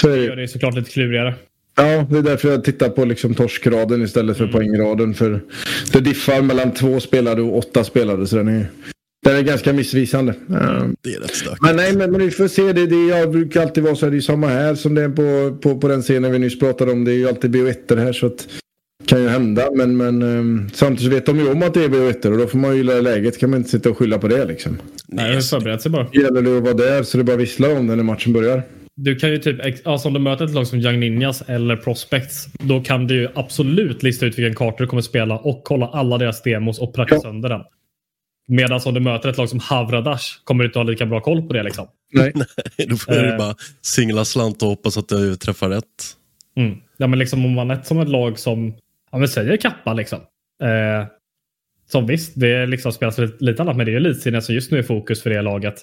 Så det gör det såklart lite klurigare. Ja, det är därför jag tittar på liksom torskraden istället för mm. poängraden. För det diffar mellan två spelare och åtta spelare. Så den är, den är ganska missvisande. Det är rätt stökigt. Men nej, men, men vi får se. Det, det jag brukar alltid vara så här. Det är samma här som det är på, på, på den scenen vi nyss pratade om. Det är ju alltid BO1 här. Så att kan ju hända. Men, men um, samtidigt vet de ju om att det är BO1 och då får man ju gilla läget. kan man inte sitta och skylla på det liksom. Nej, det förberett sig bara. Det gäller det att vara där så det bara visslar om det när matchen börjar. Du kan ju typ, alltså om du möter ett lag som Young Ninjas eller Prospects, då kan du ju absolut lista ut vilken karta du kommer spela och kolla alla deras demos och pracka ja. sönder den. Medan om du möter ett lag som Havradash kommer du inte ha lika bra koll på det. Liksom. <laughs> Nej, då får du eh. bara singla slant och hoppas att du träffar rätt. Mm. Ja, men liksom om man är som ett lag som, ja men säger Kappa liksom. Eh, som visst, det liksom spelas lite annat, men det är elitserien som just nu är fokus för det laget.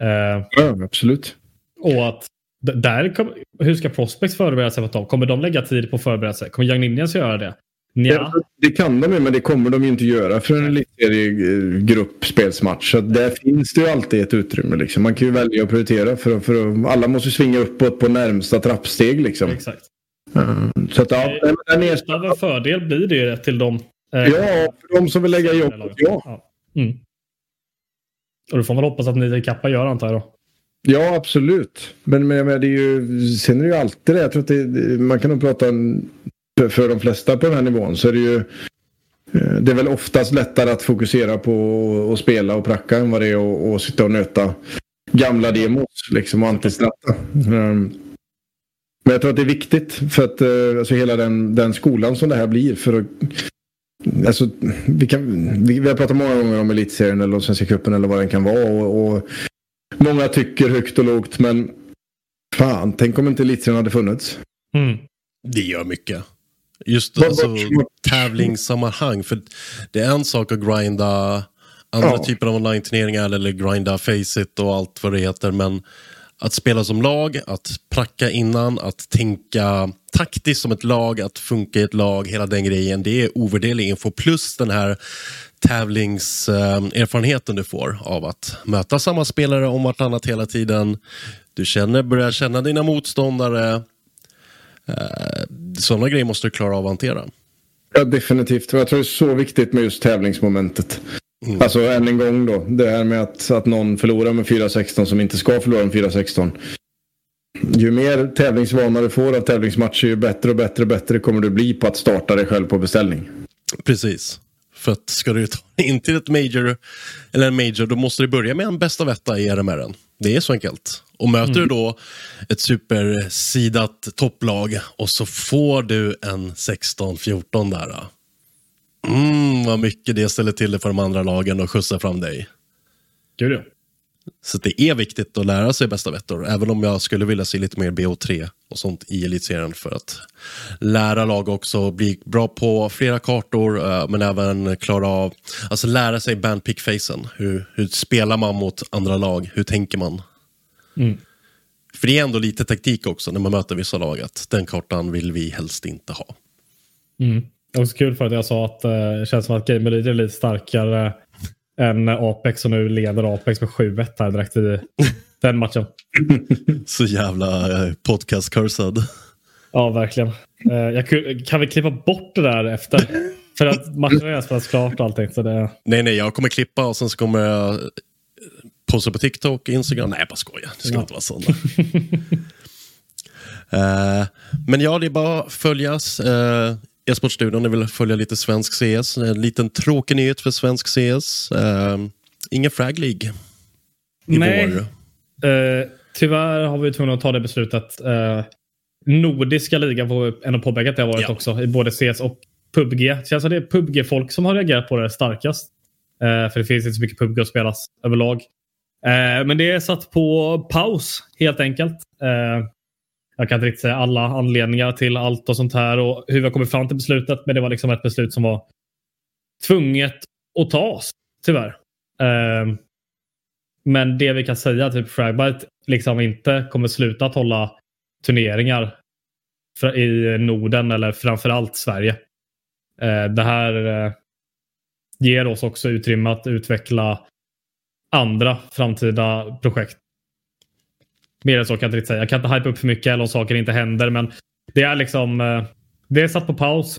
Eh, ja, absolut. Och att där kom, hur ska Prospects förbereda sig för att de? Kommer de lägga tid på att förbereda sig? Kommer Young Ninjas göra det? Ja. Det kan de ju, men det kommer de ju inte göra för en elitseriegruppspelsmatch. Så där finns det ju alltid ett utrymme. Liksom. Man kan ju välja att prioritera. För, för alla måste svinga uppåt på närmsta trappsteg. Liksom. Exakt. Mm. Så att, ja, den är... Av en fördel blir det till dem. Eh, ja, för de som vill lägga jobbet. Ja. ja. Mm. Och då får man hoppas att ni Kappa gör antar jag då. Ja, absolut. Men, men, men det är ju, sen är det ju alltid det. Jag tror att det, man kan nog prata en, för de flesta på den här nivån så är det ju eh, det är väl oftast lättare att fokusera på att spela och pracka än vad det är att sitta och nöta gamla demos liksom och antistratta. Um, men jag tror att det är viktigt för att uh, alltså hela den, den skolan som det här blir för att Alltså, vi, kan, vi, vi har pratat många gånger om elitserien eller Svenska cupen eller vad den kan vara. Och, och många tycker högt och lågt. Men fan, tänk om inte elitserien hade funnits. Mm. Det gör mycket. Just alltså, tävlingssammanhang. För det är en sak att grinda andra ja. typer av online-turneringar eller grinda Faceit och allt vad det heter. Men att spela som lag, att pracka innan, att tänka taktiskt som ett lag, att funka i ett lag, hela den grejen. Det är ovärderlig info. Plus den här tävlingserfarenheten du får av att möta samma spelare om vartannat hela tiden. Du känner, börjar känna dina motståndare. Eh, Sådana grejer måste du klara av att hantera. Ja, definitivt. Jag tror det är så viktigt med just tävlingsmomentet. Mm. Alltså än en gång då. Det här med att, att någon förlorar med 4-16 som inte ska förlora med 4-16. Ju mer tävlingsvana du får av tävlingsmatcher ju bättre och bättre och bättre kommer du bli på att starta dig själv på beställning. Precis. För att ska du ta in till ett major, eller en major, då måste du börja med en bästa vetta i RMR. Det är så enkelt. Och möter mm. du då ett supersidat topplag och så får du en 16-14 där. Mm, vad mycket det ställer till det för de andra lagen och skjutsar fram dig. Gud ja. Så det är viktigt att lära sig bästa vettor, även om jag skulle vilja se lite mer BO3 och sånt i elitserien för att lära lag också, bli bra på flera kartor, eh, men även klara av, alltså lära sig bandpick-facen. Hur, hur spelar man mot andra lag? Hur tänker man? Mm. För det är ändå lite taktik också när man möter vissa lag, att den kartan vill vi helst inte ha. Mm. Det var så kul för att jag sa att eh, det känns som att Game Elite är lite starkare än Apex och nu leder Apex med 7-1 här direkt i <laughs> den matchen. Så jävla eh, podcast-cursed. Ja, verkligen. Eh, jag, kan vi klippa bort det där efter? För att matchen har redan spelats klart och allting. Så det... Nej, nej, jag kommer klippa och sen så kommer jag posta på TikTok, Instagram. Nej, jag bara skojar. Det ska Ja. inte vara sådana. Eh, men ja, det är bara att följas. Uh, E-sportstudion, ni vill följa lite svensk CS. En liten tråkig nyhet för svensk CS. Uh, ingen Frag League i Nej. vår. Eh, tyvärr har vi tvungna att ta det beslutet. Eh, Nordiska ligan får ändå påpeka att det har varit Ja. också i både CS och PubG. Det känns som det är PubG-folk som har reagerat på det starkast. Eh, för det finns inte så mycket PubG att spelas överlag. Men det är satt på paus helt enkelt. Jag kan inte riktigt säga alla anledningar till allt och sånt här och hur vi har kommit fram till beslutet. Men det var liksom ett beslut som var tvunget att tas, tyvärr. Eh, men det vi kan säga är att typ Fragbite liksom inte kommer sluta att hålla turneringar i Norden eller framförallt Sverige. Eh, Det här eh, ger oss också utrymme att utveckla andra framtida projekt. Mer än så kan jag inte riktigt säga. Jag kan inte hypa upp för mycket eller om saker inte händer. Men det är liksom eh, det är satt på paus.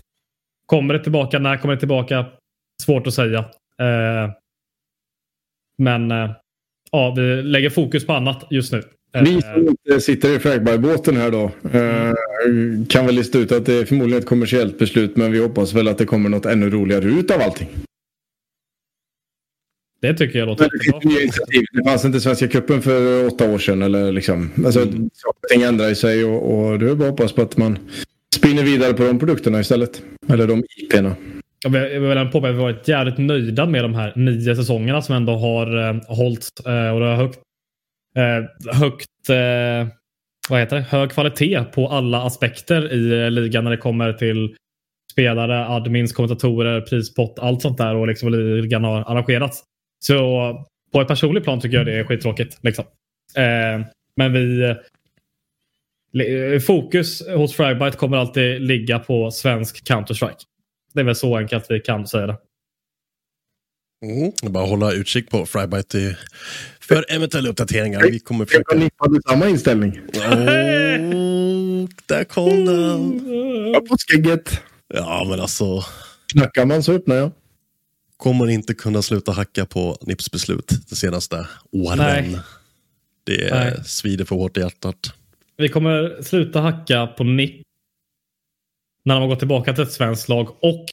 Kommer det tillbaka? När kommer det tillbaka? Svårt att säga. Eh, men eh, ja, vi lägger fokus på annat just nu. Ni som inte sitter i Fragby-båten här då kan väl lista ut att det är förmodligen ett kommersiellt beslut men vi hoppas väl att det kommer något ännu roligare ut av allting. Det tycker jag låter jättebra. initiativ. Det fanns inte Svenska cupen för åtta år sedan. Eller liksom. alltså, Mm. Saker och ting ändrar sig och, och det är bara att hoppas på att man spinner vidare på de produkterna istället. Eller de IP'na. Jag vill, vill påpeka att vi varit jävligt nöjda med de här nio säsongerna som ändå har eh, hållits. Eh, och det har högt, eh, högt eh, vad heter det? hög kvalitet på alla aspekter i eh, ligan när det kommer till spelare, admins, kommentatorer, prispott, allt sånt där och liksom ligan har arrangerats. Så på ett personligt plan tycker jag det är skittråkigt. Liksom. Eh, men vi eh, Fokus hos Fragbite kommer alltid ligga på svensk Counter-Strike. Det är väl så enkelt vi kan säga det. Mm. Bara hålla utkik på Frybite för eventuella uppdateringar. Vi kommer försöka... har nippat samma inställning. Oh, där kom den. Ja, på skägget. Ja, men alltså. Knackar man så öppnar jag. Kommer inte kunna sluta hacka på Nips beslut de senaste åren. Nej. Det Nej. svider för hårt i hjärtat. Vi kommer sluta hacka på NIP när de har gått tillbaka till ett svenskt lag och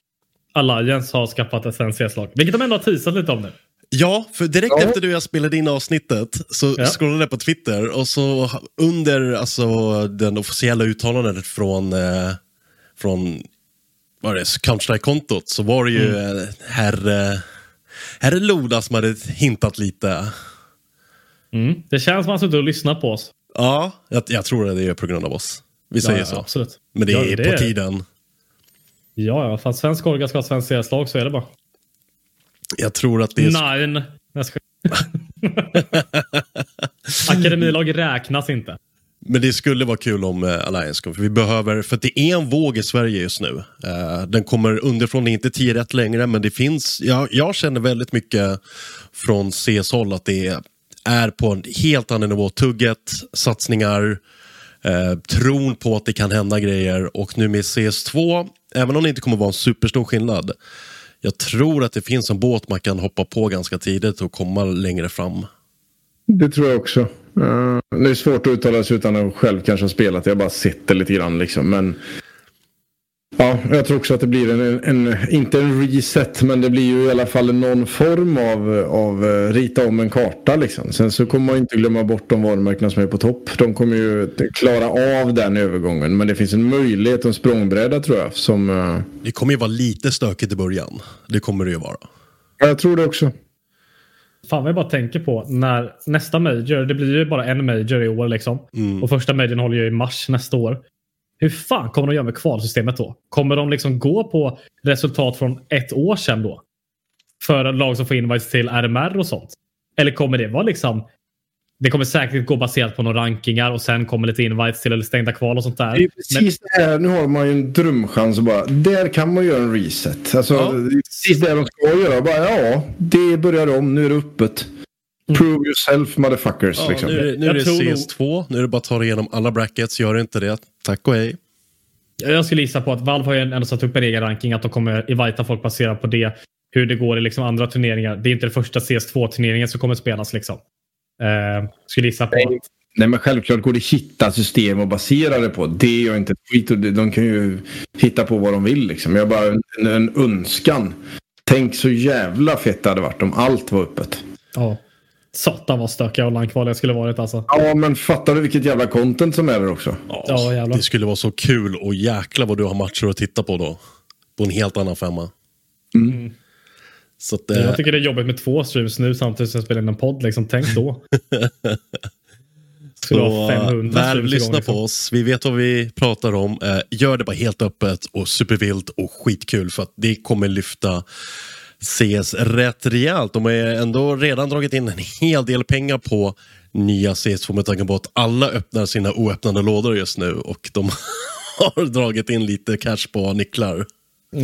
Alliance har skaffat ett svenskt CS-lag. Vilket de ändå har teasat lite om nu. Ja, för direkt Ja. efter du jag spelade in avsnittet så Ja. scrollade jag på Twitter och så under alltså, den officiella uttalandet från, eh, från vad är det, Counter-Strike-kontot så var det ju Mm. herr, herr Loda som hade hintat lite. Mm. Det känns som att han suttit och lyssnat på oss. Ja, jag, jag tror att det är på grund av oss. Vi säger ja, så. Absolut. Men det Ja, är det på är- tiden. Ja, ja. Fast svensk orga ska ha svenskt CS-lag så är det bara. Jag tror att det är... Nej, jag skojar. <laughs> Akademilag räknas inte. Men det skulle vara kul om eh, Alliance kom, för vi behöver, för det är en våg i Sverige just nu. Eh, den kommer underifrån, det är inte 10 rätt längre, men det finns, jag, jag känner väldigt mycket från CS-håll att det är på en helt annan nivå. Tugget, satsningar, eh, tron på att det kan hända grejer och nu med CS2, även om det inte kommer vara en superstor skillnad, jag tror att det finns en båt man kan hoppa på ganska tidigt och komma längre fram. Det tror jag också. Eh, det är svårt att uttala sig utan att själv kanske ha spelat. Jag har bara sett det lite grann liksom. Men ja, jag tror också att det blir en, en, inte en reset, men det blir ju i alla fall någon form av, av eh, rita om en karta liksom. Sen så kommer man inte glömma bort de varumärkena som är på topp. De kommer ju klara av den övergången. Men det finns en möjlighet, en språngbräda tror jag. Som, eh, Det kommer ju vara lite stökigt i början. Det kommer det ju vara. jag tror det också. Fan vad jag bara tänker på när nästa major, det blir ju bara en major i år liksom. Mm. Och första majorn håller ju i mars nästa år. Hur fan kommer de göra med kvalsystemet då? Kommer de liksom gå på resultat från ett år sedan då? För lag som får invites till RMR och sånt? Eller kommer det vara liksom det kommer säkert gå baserat på några rankingar och sen kommer lite invites till eller stängda kval och sånt där. Det är precis det här, nu har man ju en drömchans och bara, där kan man göra en reset. Alltså, Ja. det är precis det de ska göra. Bara, ja, det börjar om, nu är det öppet. Prove yourself motherfuckers. Ja, liksom. nu är det, nu är det tror nog- CS2. Nu är det bara att ta igenom alla brackets. Gör inte det. Tack och hej. Jag skulle gissa på att Valve har ju ändå satt upp en egen ranking att de kommer invita folk baserat på det. Hur det går i liksom andra turneringar. Det är inte den första CS2-turneringen som kommer spelas. Liksom. Eh, skulle gissa på. Nej. Nej men självklart går det att hitta system och basera det på. Det gör inte ett skit. och De kan ju hitta på vad de vill liksom. Jag bara en, en önskan. Tänk så jävla fett det hade varit om allt var öppet. Ja. Satan vad stökiga online-kval jag skulle varit alltså. Ja men fattar du vilket jävla content som är där också? Ja, jävlar. Det skulle vara så kul och jäkla vad du har matcher att titta på då. På en helt annan femma. Så eh, Jag tycker det är jobbigt med två streams nu samtidigt som jag spelar in en podd. Liksom. Tänk då. <laughs> Så, ha 500 väl lyssna liksom. på oss. Vi vet vad vi pratar om. Eh, gör det bara helt öppet och supervilt och skitkul för att det kommer lyfta CS rätt rejält. De har ändå redan dragit in en hel del pengar på nya CS2 med tanke på att alla öppnar sina oöppnade lådor just nu och de <laughs> har dragit in lite cash på nycklar.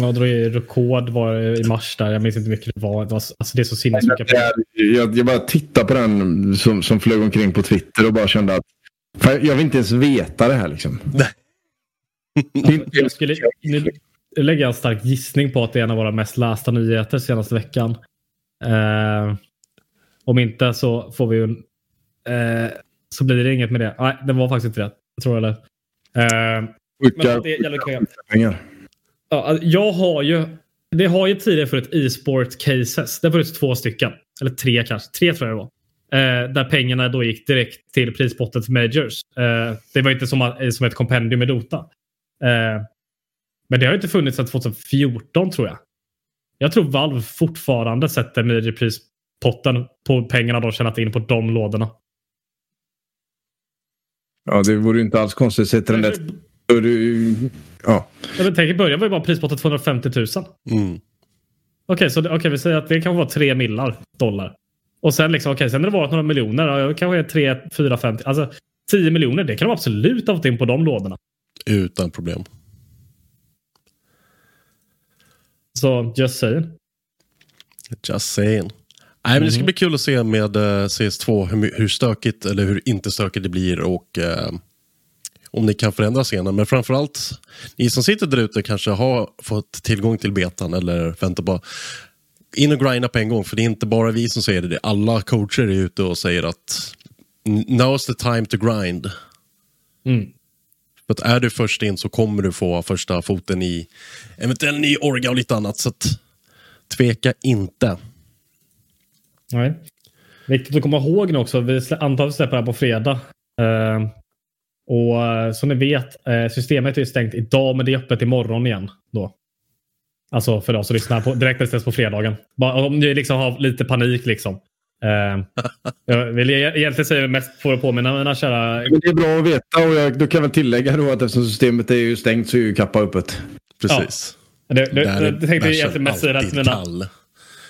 Ja, drog i rekord var i mars där. Jag minns inte hur mycket det var. Alltså, det är så sinnessjuka är- Jag, jag bara tittade på den som, som flög omkring på Twitter och bara kände att jag vill inte ens veta det här liksom. <laughs> Är Jag skulle, nu lägger jag en stark gissning på att det är en av våra mest lästa nyheter senaste veckan. Eh, om inte så får vi ju en, eh, så blir det inget med det. Nej, det var faktiskt inte det. Jag tror det. Eh, men det är pengar. Ja, alltså, jag har ju. Det har ju tidigare funnits e-sport cases. Det har funnits två stycken. Eller tre kanske. Tre tror jag det var. Eh, där pengarna då gick direkt till prispottet för majors. Eh, det var inte som, att- som ett kompendium i Dota. Eh, men det har inte funnits sedan 2014 tror jag. Jag tror Valve fortfarande sätter majorprispotten på pengarna de tjänat in på de lådorna. Ja, det vore ju inte alls konstigt. Sätter den där... Ja. Jag vet, tänk, I början var ju bara prispottet 250 000. Mm. Okej, så det- okej, vi säger att det kan vara 3 millar dollar. Och sen liksom, okej, sen har det varit några miljoner. Ja, kanske är 3, 4, 5. Alltså 10 miljoner, det kan de absolut ha fått in på de lådorna. Utan problem. Så just saying. Just saying. Nej, men det ska Mhm. bli kul att se med eh, CS2 hur, hur stökigt eller hur inte stökigt det blir och eh, om ni kan förändra scenen. Men framförallt, ni som sitter där ute kanske har fått tillgång till betan eller väntar bara in och grinda på en gång. För det är inte bara vi som säger det, alla coacher är ute och säger att now's the time to grind. Mm. För att är du först in så kommer du få första foten i eventuellt ny orga och lite annat. Så att, tveka inte. Nej. Viktigt att komma ihåg nu också. Vi antar att vi släpper det här på fredag. Eh, och eh, som ni vet, eh, systemet är ju stängt idag men det är öppet imorgon igen. Då. Alltså för oss som lyssnar på, direkt det på fredagen. Bara, om ni liksom har lite panik liksom. Eh, <laughs> jag vill e- egentligen säga mest för att påminna mina kära Men det är bra att veta och jag, då kan väl tillägga då att eftersom systemet är ju stängt så är ju kappa öppet. Precis. Det, det, det, är det tänkte jag egentligen mest säga det till mina,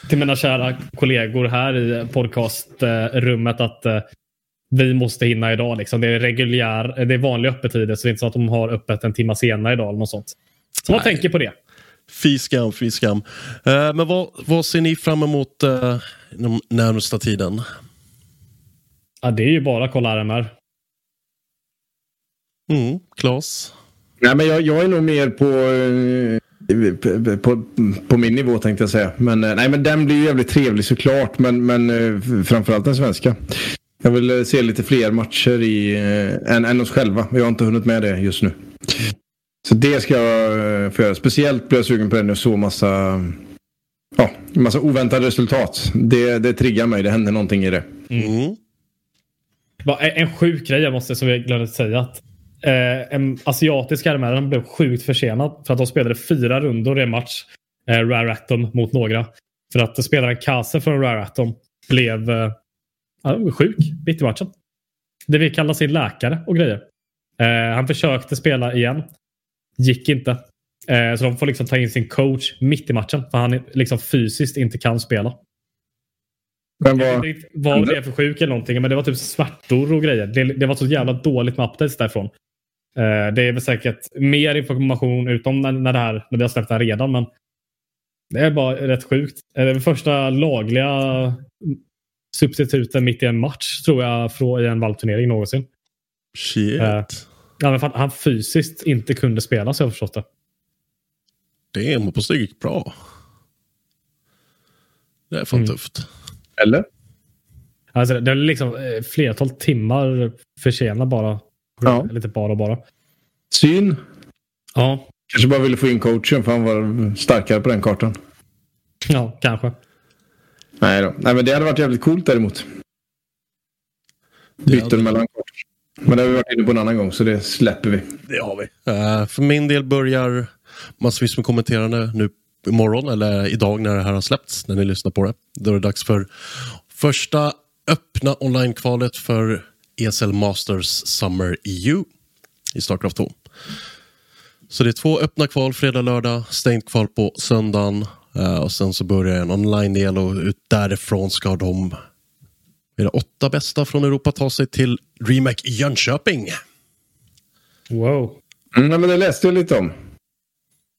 till mina kära kollegor här i podcastrummet att vi måste hinna idag. Liksom. Det är reguljär, det är vanliga öppettider så det är inte så att de har öppet en timme senare idag eller något sånt. Så man Nej. tänker på det. Fy skam, fy skam. Eh, men vad, vad ser ni fram emot uh, den närmsta tiden? Ja, det är ju bara kolla RMR. Mm, Klas? Nej, men jag, jag är nog mer på, eh, på, på, på min nivå tänkte jag säga. Men, eh, nej, men den blir ju jävligt trevlig såklart. Men, men eh, framförallt den svenska. Jag vill eh, se lite fler matcher i, eh, än, än oss själva. Jag har inte hunnit med det just nu. Så det ska jag eh, få göra. Speciellt blir jag sugen på det när så massa, ja, massa oväntade resultat. Det, det triggar mig. Det händer någonting i det. Mm. En sjuk grej jag måste som jag glömde säga. Att, eh, en asiatisk RMR den blev sjukt försenad för att de spelade fyra rundor i en match. Eh, Rare Atom mot några. För att spelaren Kase från Rare Atom blev eh, ja, sjuk mitt i matchen. Det vi kallar sin läkare och grejer. Eh, han försökte spela igen. Gick inte. Eh, så de får liksom ta in sin coach mitt i matchen. För han liksom fysiskt inte kan spela. Men Jag vad, vet inte vad det är för sjuk eller någonting. Men det var typ smärtor och grejer. Det, det var så jävla dåligt med updates därifrån. Eh, det är väl säkert mer information utom när, när, det här, när vi har släppt det här redan. Men det är bara rätt sjukt. Eh, Det är första lagliga substituten mitt i en match tror jag från, i en valvturnering någonsin. Shit. Eh. Ja, men för att han fysiskt inte kunde spela så jag har förstått det. Det är på det gick bra. Det är fan Mm. tufft. eller? Alltså, det är liksom eh, flertal timmar försenad bara. Ja. Lite bara och bara. Syn. Ja, Kanske bara ville få in coachen för han var starkare på den kartan. ja kanske. Nej då. Nej, men det hade varit jävligt coolt däremot. Byten hade- mellan kartor. Men det har vi varit inne på en annan gång så det släpper vi. Det har vi. Eh, för min del börjar massvis med kommenterande nu imorgon eller idag när det här har släppts, när ni lyssnar på det. Då är det dags för första öppna online-kvalet för ESL Masters Summer EU i Starcraft 2. Så det är två öppna kval fredag, lördag, stängt kval på söndagen eh, och sen så börjar en online-del och ut därifrån ska de är det åtta bästa från Europa ta sig till DreamHack Jönköping. Wow. Mm, nej, men det läste jag lite om.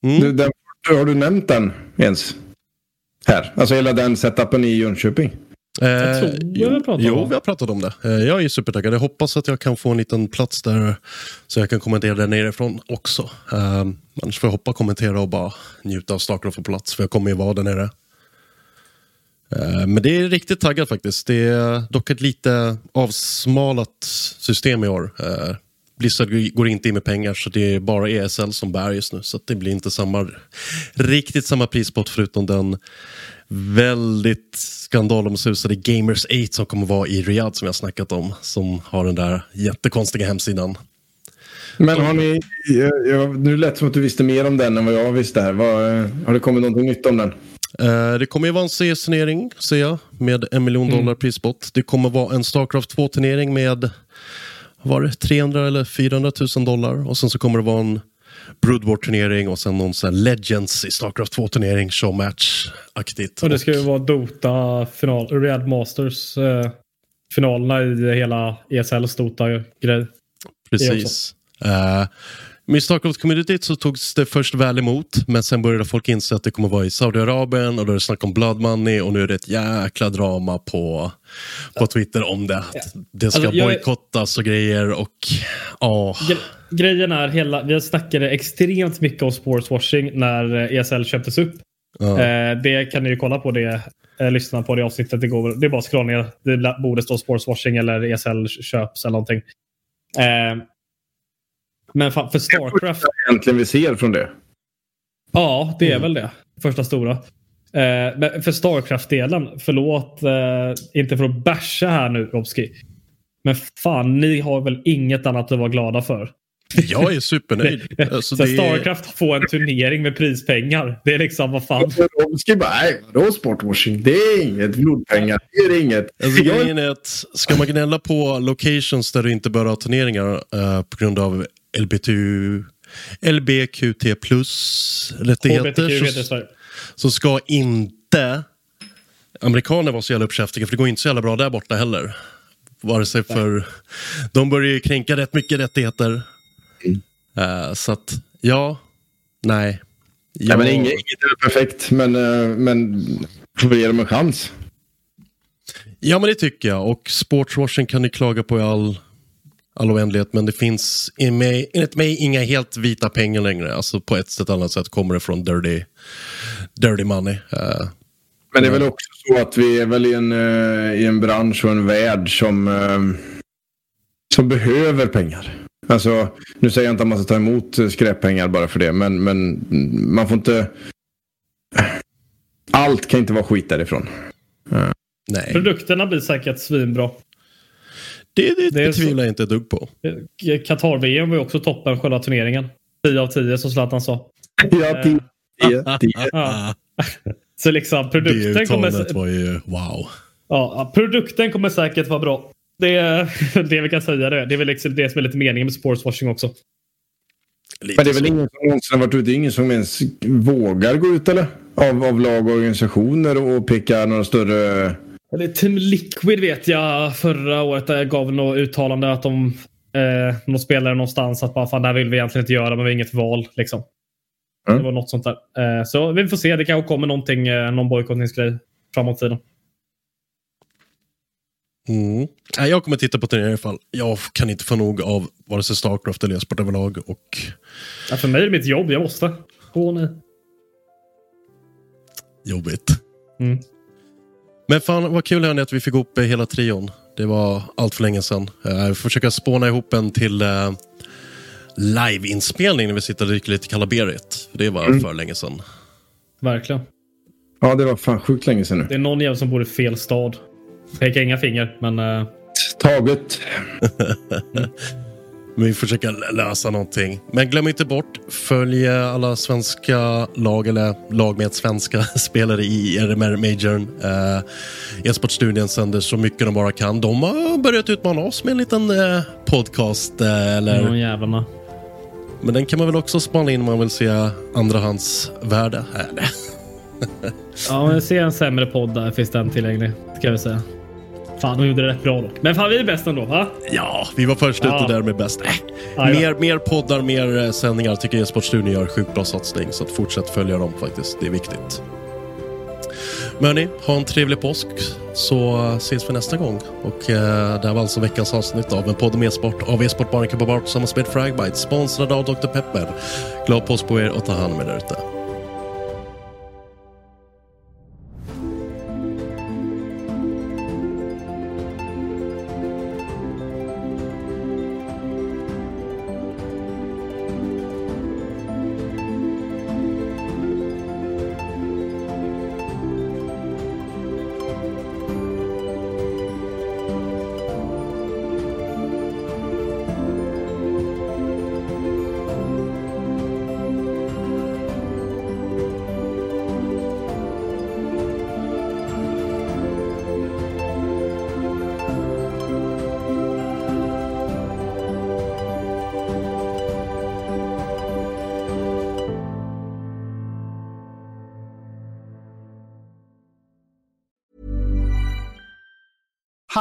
Mm. Du, den, har du nämnt den ens? Här. Alltså hela den setupen i Jönköping. Jag tror Eh, vi jo, har pratat jo, om. vi har pratat om det. Eh, jag är supertaggad. Jag hoppas att jag kan få en liten plats där så jag kan kommentera där nerifrån också. Eh, annars får jag hoppa, kommentera och bara njuta av Starcraft på plats, för jag kommer ju vara där nere. Eh, men det är riktigt taggad faktiskt. Det är dock ett lite avsmalat system i år. Eh, Blizzard går inte in med pengar så det är bara ESL som bär just nu. Så att det blir inte samma, riktigt samma prispott förutom den väldigt skandalomsusade Gamers 8 som kommer vara i Riyadh som jag snackat om. Som har den där jättekonstiga hemsidan. Men har ni... Jag, nu lät som att du visste mer om den än vad jag visste här. Vad, eh, har det kommit någonting nytt om den? Eh, det kommer ju vara en CS-turnering, ser jag, med en miljon dollar prispott. Det kommer vara en Starcraft 2-turnering med var det, 300 eller 400 000 dollar. Och sen så kommer det vara en Brood War-turnering och sen någon sån här Legends i Starcraft 2-turnering, showmatch-aktigt. Och det ska ju vara Dota final, Red Masters eh, finalerna i hela ESLs Dota-grej. Precis. Uh, med Starcraft-communityt så togs det först väl emot, men sen började folk inse att det kommer vara i Saudiarabien och då är det snack om blood money och nu är det ett jäkla drama på, på Twitter om det. Att Det ska Alltså, bojkottas och grejer och ja. Gre- Grejen är, hela, vi snackade extremt mycket om sportswashing när eh, ESL köptes upp. ja. Eh, det kan ni ju kolla på det. Eh, lyssna på det avsnittet. Det, går, det är bara att scrolla ner. Det borde stå sportswashing eller ESL köps eller någonting. Men fan, för Starcraft. Egentligen vi ser från det. Ja, det är väl det. Första stora. Eh, men för Starcraft-delen, förlåt, eh, inte för att basha här nu Robski. Men fan, ni har väl inget annat att vara glada för? Jag är supernöjd. <laughs> Alltså, så det är- Starcraft får en turnering med prispengar. Det är liksom, vad fan. Ska bara, nej, vadå sportwashing? Det är inget. Blodpengar, det är inget. Alltså, Jag- grejen är att ska man gnälla på locations där du inte bör ha turneringar eh, på grund av LBT, LBQT plus rättigheter så, så ska inte amerikaner vara så jävla uppkäftiga för det går inte så jävla bra där borta heller. Vare sig för... De börjar ju kränka rätt mycket rättigheter. Eh, så att, ja, nej. Nej, men inget, inget är perfekt, men, eh, men får vi ge dem en chans. Ja, men det tycker jag. Och sportswashing kan ni klaga på i all, all oändlighet. Men det finns i mig, enligt mig inga helt vita pengar längre. Alltså på ett sätt annat sätt kommer det från dirty, dirty money. Eh, Men det är väl också så att vi är väl i en, eh, i en bransch och en värld som, eh, som behöver pengar. Alltså, nu säger jag inte att man ska ta emot eh, skräppengar bara för det, men, men man får inte... Allt kan inte vara skit därifrån. nej, Produkterna blir säkert svinbra. Det, det, det är det så- tvivlar jag inte ett dugg på. Qatar-VM var ju också toppen själva turneringen. 10 av 10 som Zlatan sa. <laughs> Ja, tio, tio, tio. <laughs> Ja. <laughs> Så liksom Det produkten kommer... uttalandet var ju wow. Ja, produkten kommer säkert vara bra. Det är det vi kan säga. Det, det är väl liksom det som är lite meningen med sportswashing också. Lite Men det är väl ingen som någonsin har varit ute? Ingen som ens vågar gå ut eller? Av, av lag och organisationer och peka några större... Eller Team Liquid vet jag förra året där gav något uttalande att de eh, någon spelare någonstans att bara fan det här vill vi egentligen inte göra men vi har inget val. Liksom. Mm. Det var något sånt där. Eh, så vi får se. Det kanske kommer någonting, eh, någon bojkottningsgrej framåt tiden. Mm. Jag kommer titta på turneringen i alla fall. Jag kan inte få nog av vare sig Starcraft eller e-sport överlag. Och... Ja, för mig är det mitt jobb. Jag måste. Åh nej. Jobbigt. Mm. Men fan vad kul hörni att vi fick ihop hela trion. Det var allt för länge sedan. Jag får försöka spåna ihop en till uh, liveinspelning när vi sitter och dricker lite kalla Berit. Det var mm. för länge sedan. Verkligen. Ja, det var fan sjukt länge sedan nu. Det är någon jävel som bor i fel stad. Pekar inga finger, men... Uh... Taget. <laughs> Men vi försöker lösa någonting. Men glöm inte bort, följ alla svenska lag eller lag med svenska <laughs> spelare i RMR Majorn. Uh, E-sportstudien sänder så mycket de bara kan. De har börjat utmana oss med en liten uh, podcast. Uh, eller... Mm, jävlarna. Men den kan man väl också spana in om man vill se andrahandsvärde. Ja, om jag ser en sämre podd där finns den tillgänglig. Kan vi säga. Fan, de gjorde det rätt bra dock. Men fan, vi är bäst ändå, va? Ja, vi var först ja. ute där med bäst. Äh. Mer, mer poddar, mer eh, sändningar tycker e-sportstudion gör sjukt bra satsning. Så att fortsätt följa dem faktiskt. Det är viktigt. Men hörni, ha en trevlig påsk så ses vi nästa gång. Och eh, det här var alltså veckans avsnitt av en podd om e-sport av e-sport Barney tillsammans med Fragbite, sponsrad av Dr. Pepper. Glad påsk på er och ta hand om er där ute.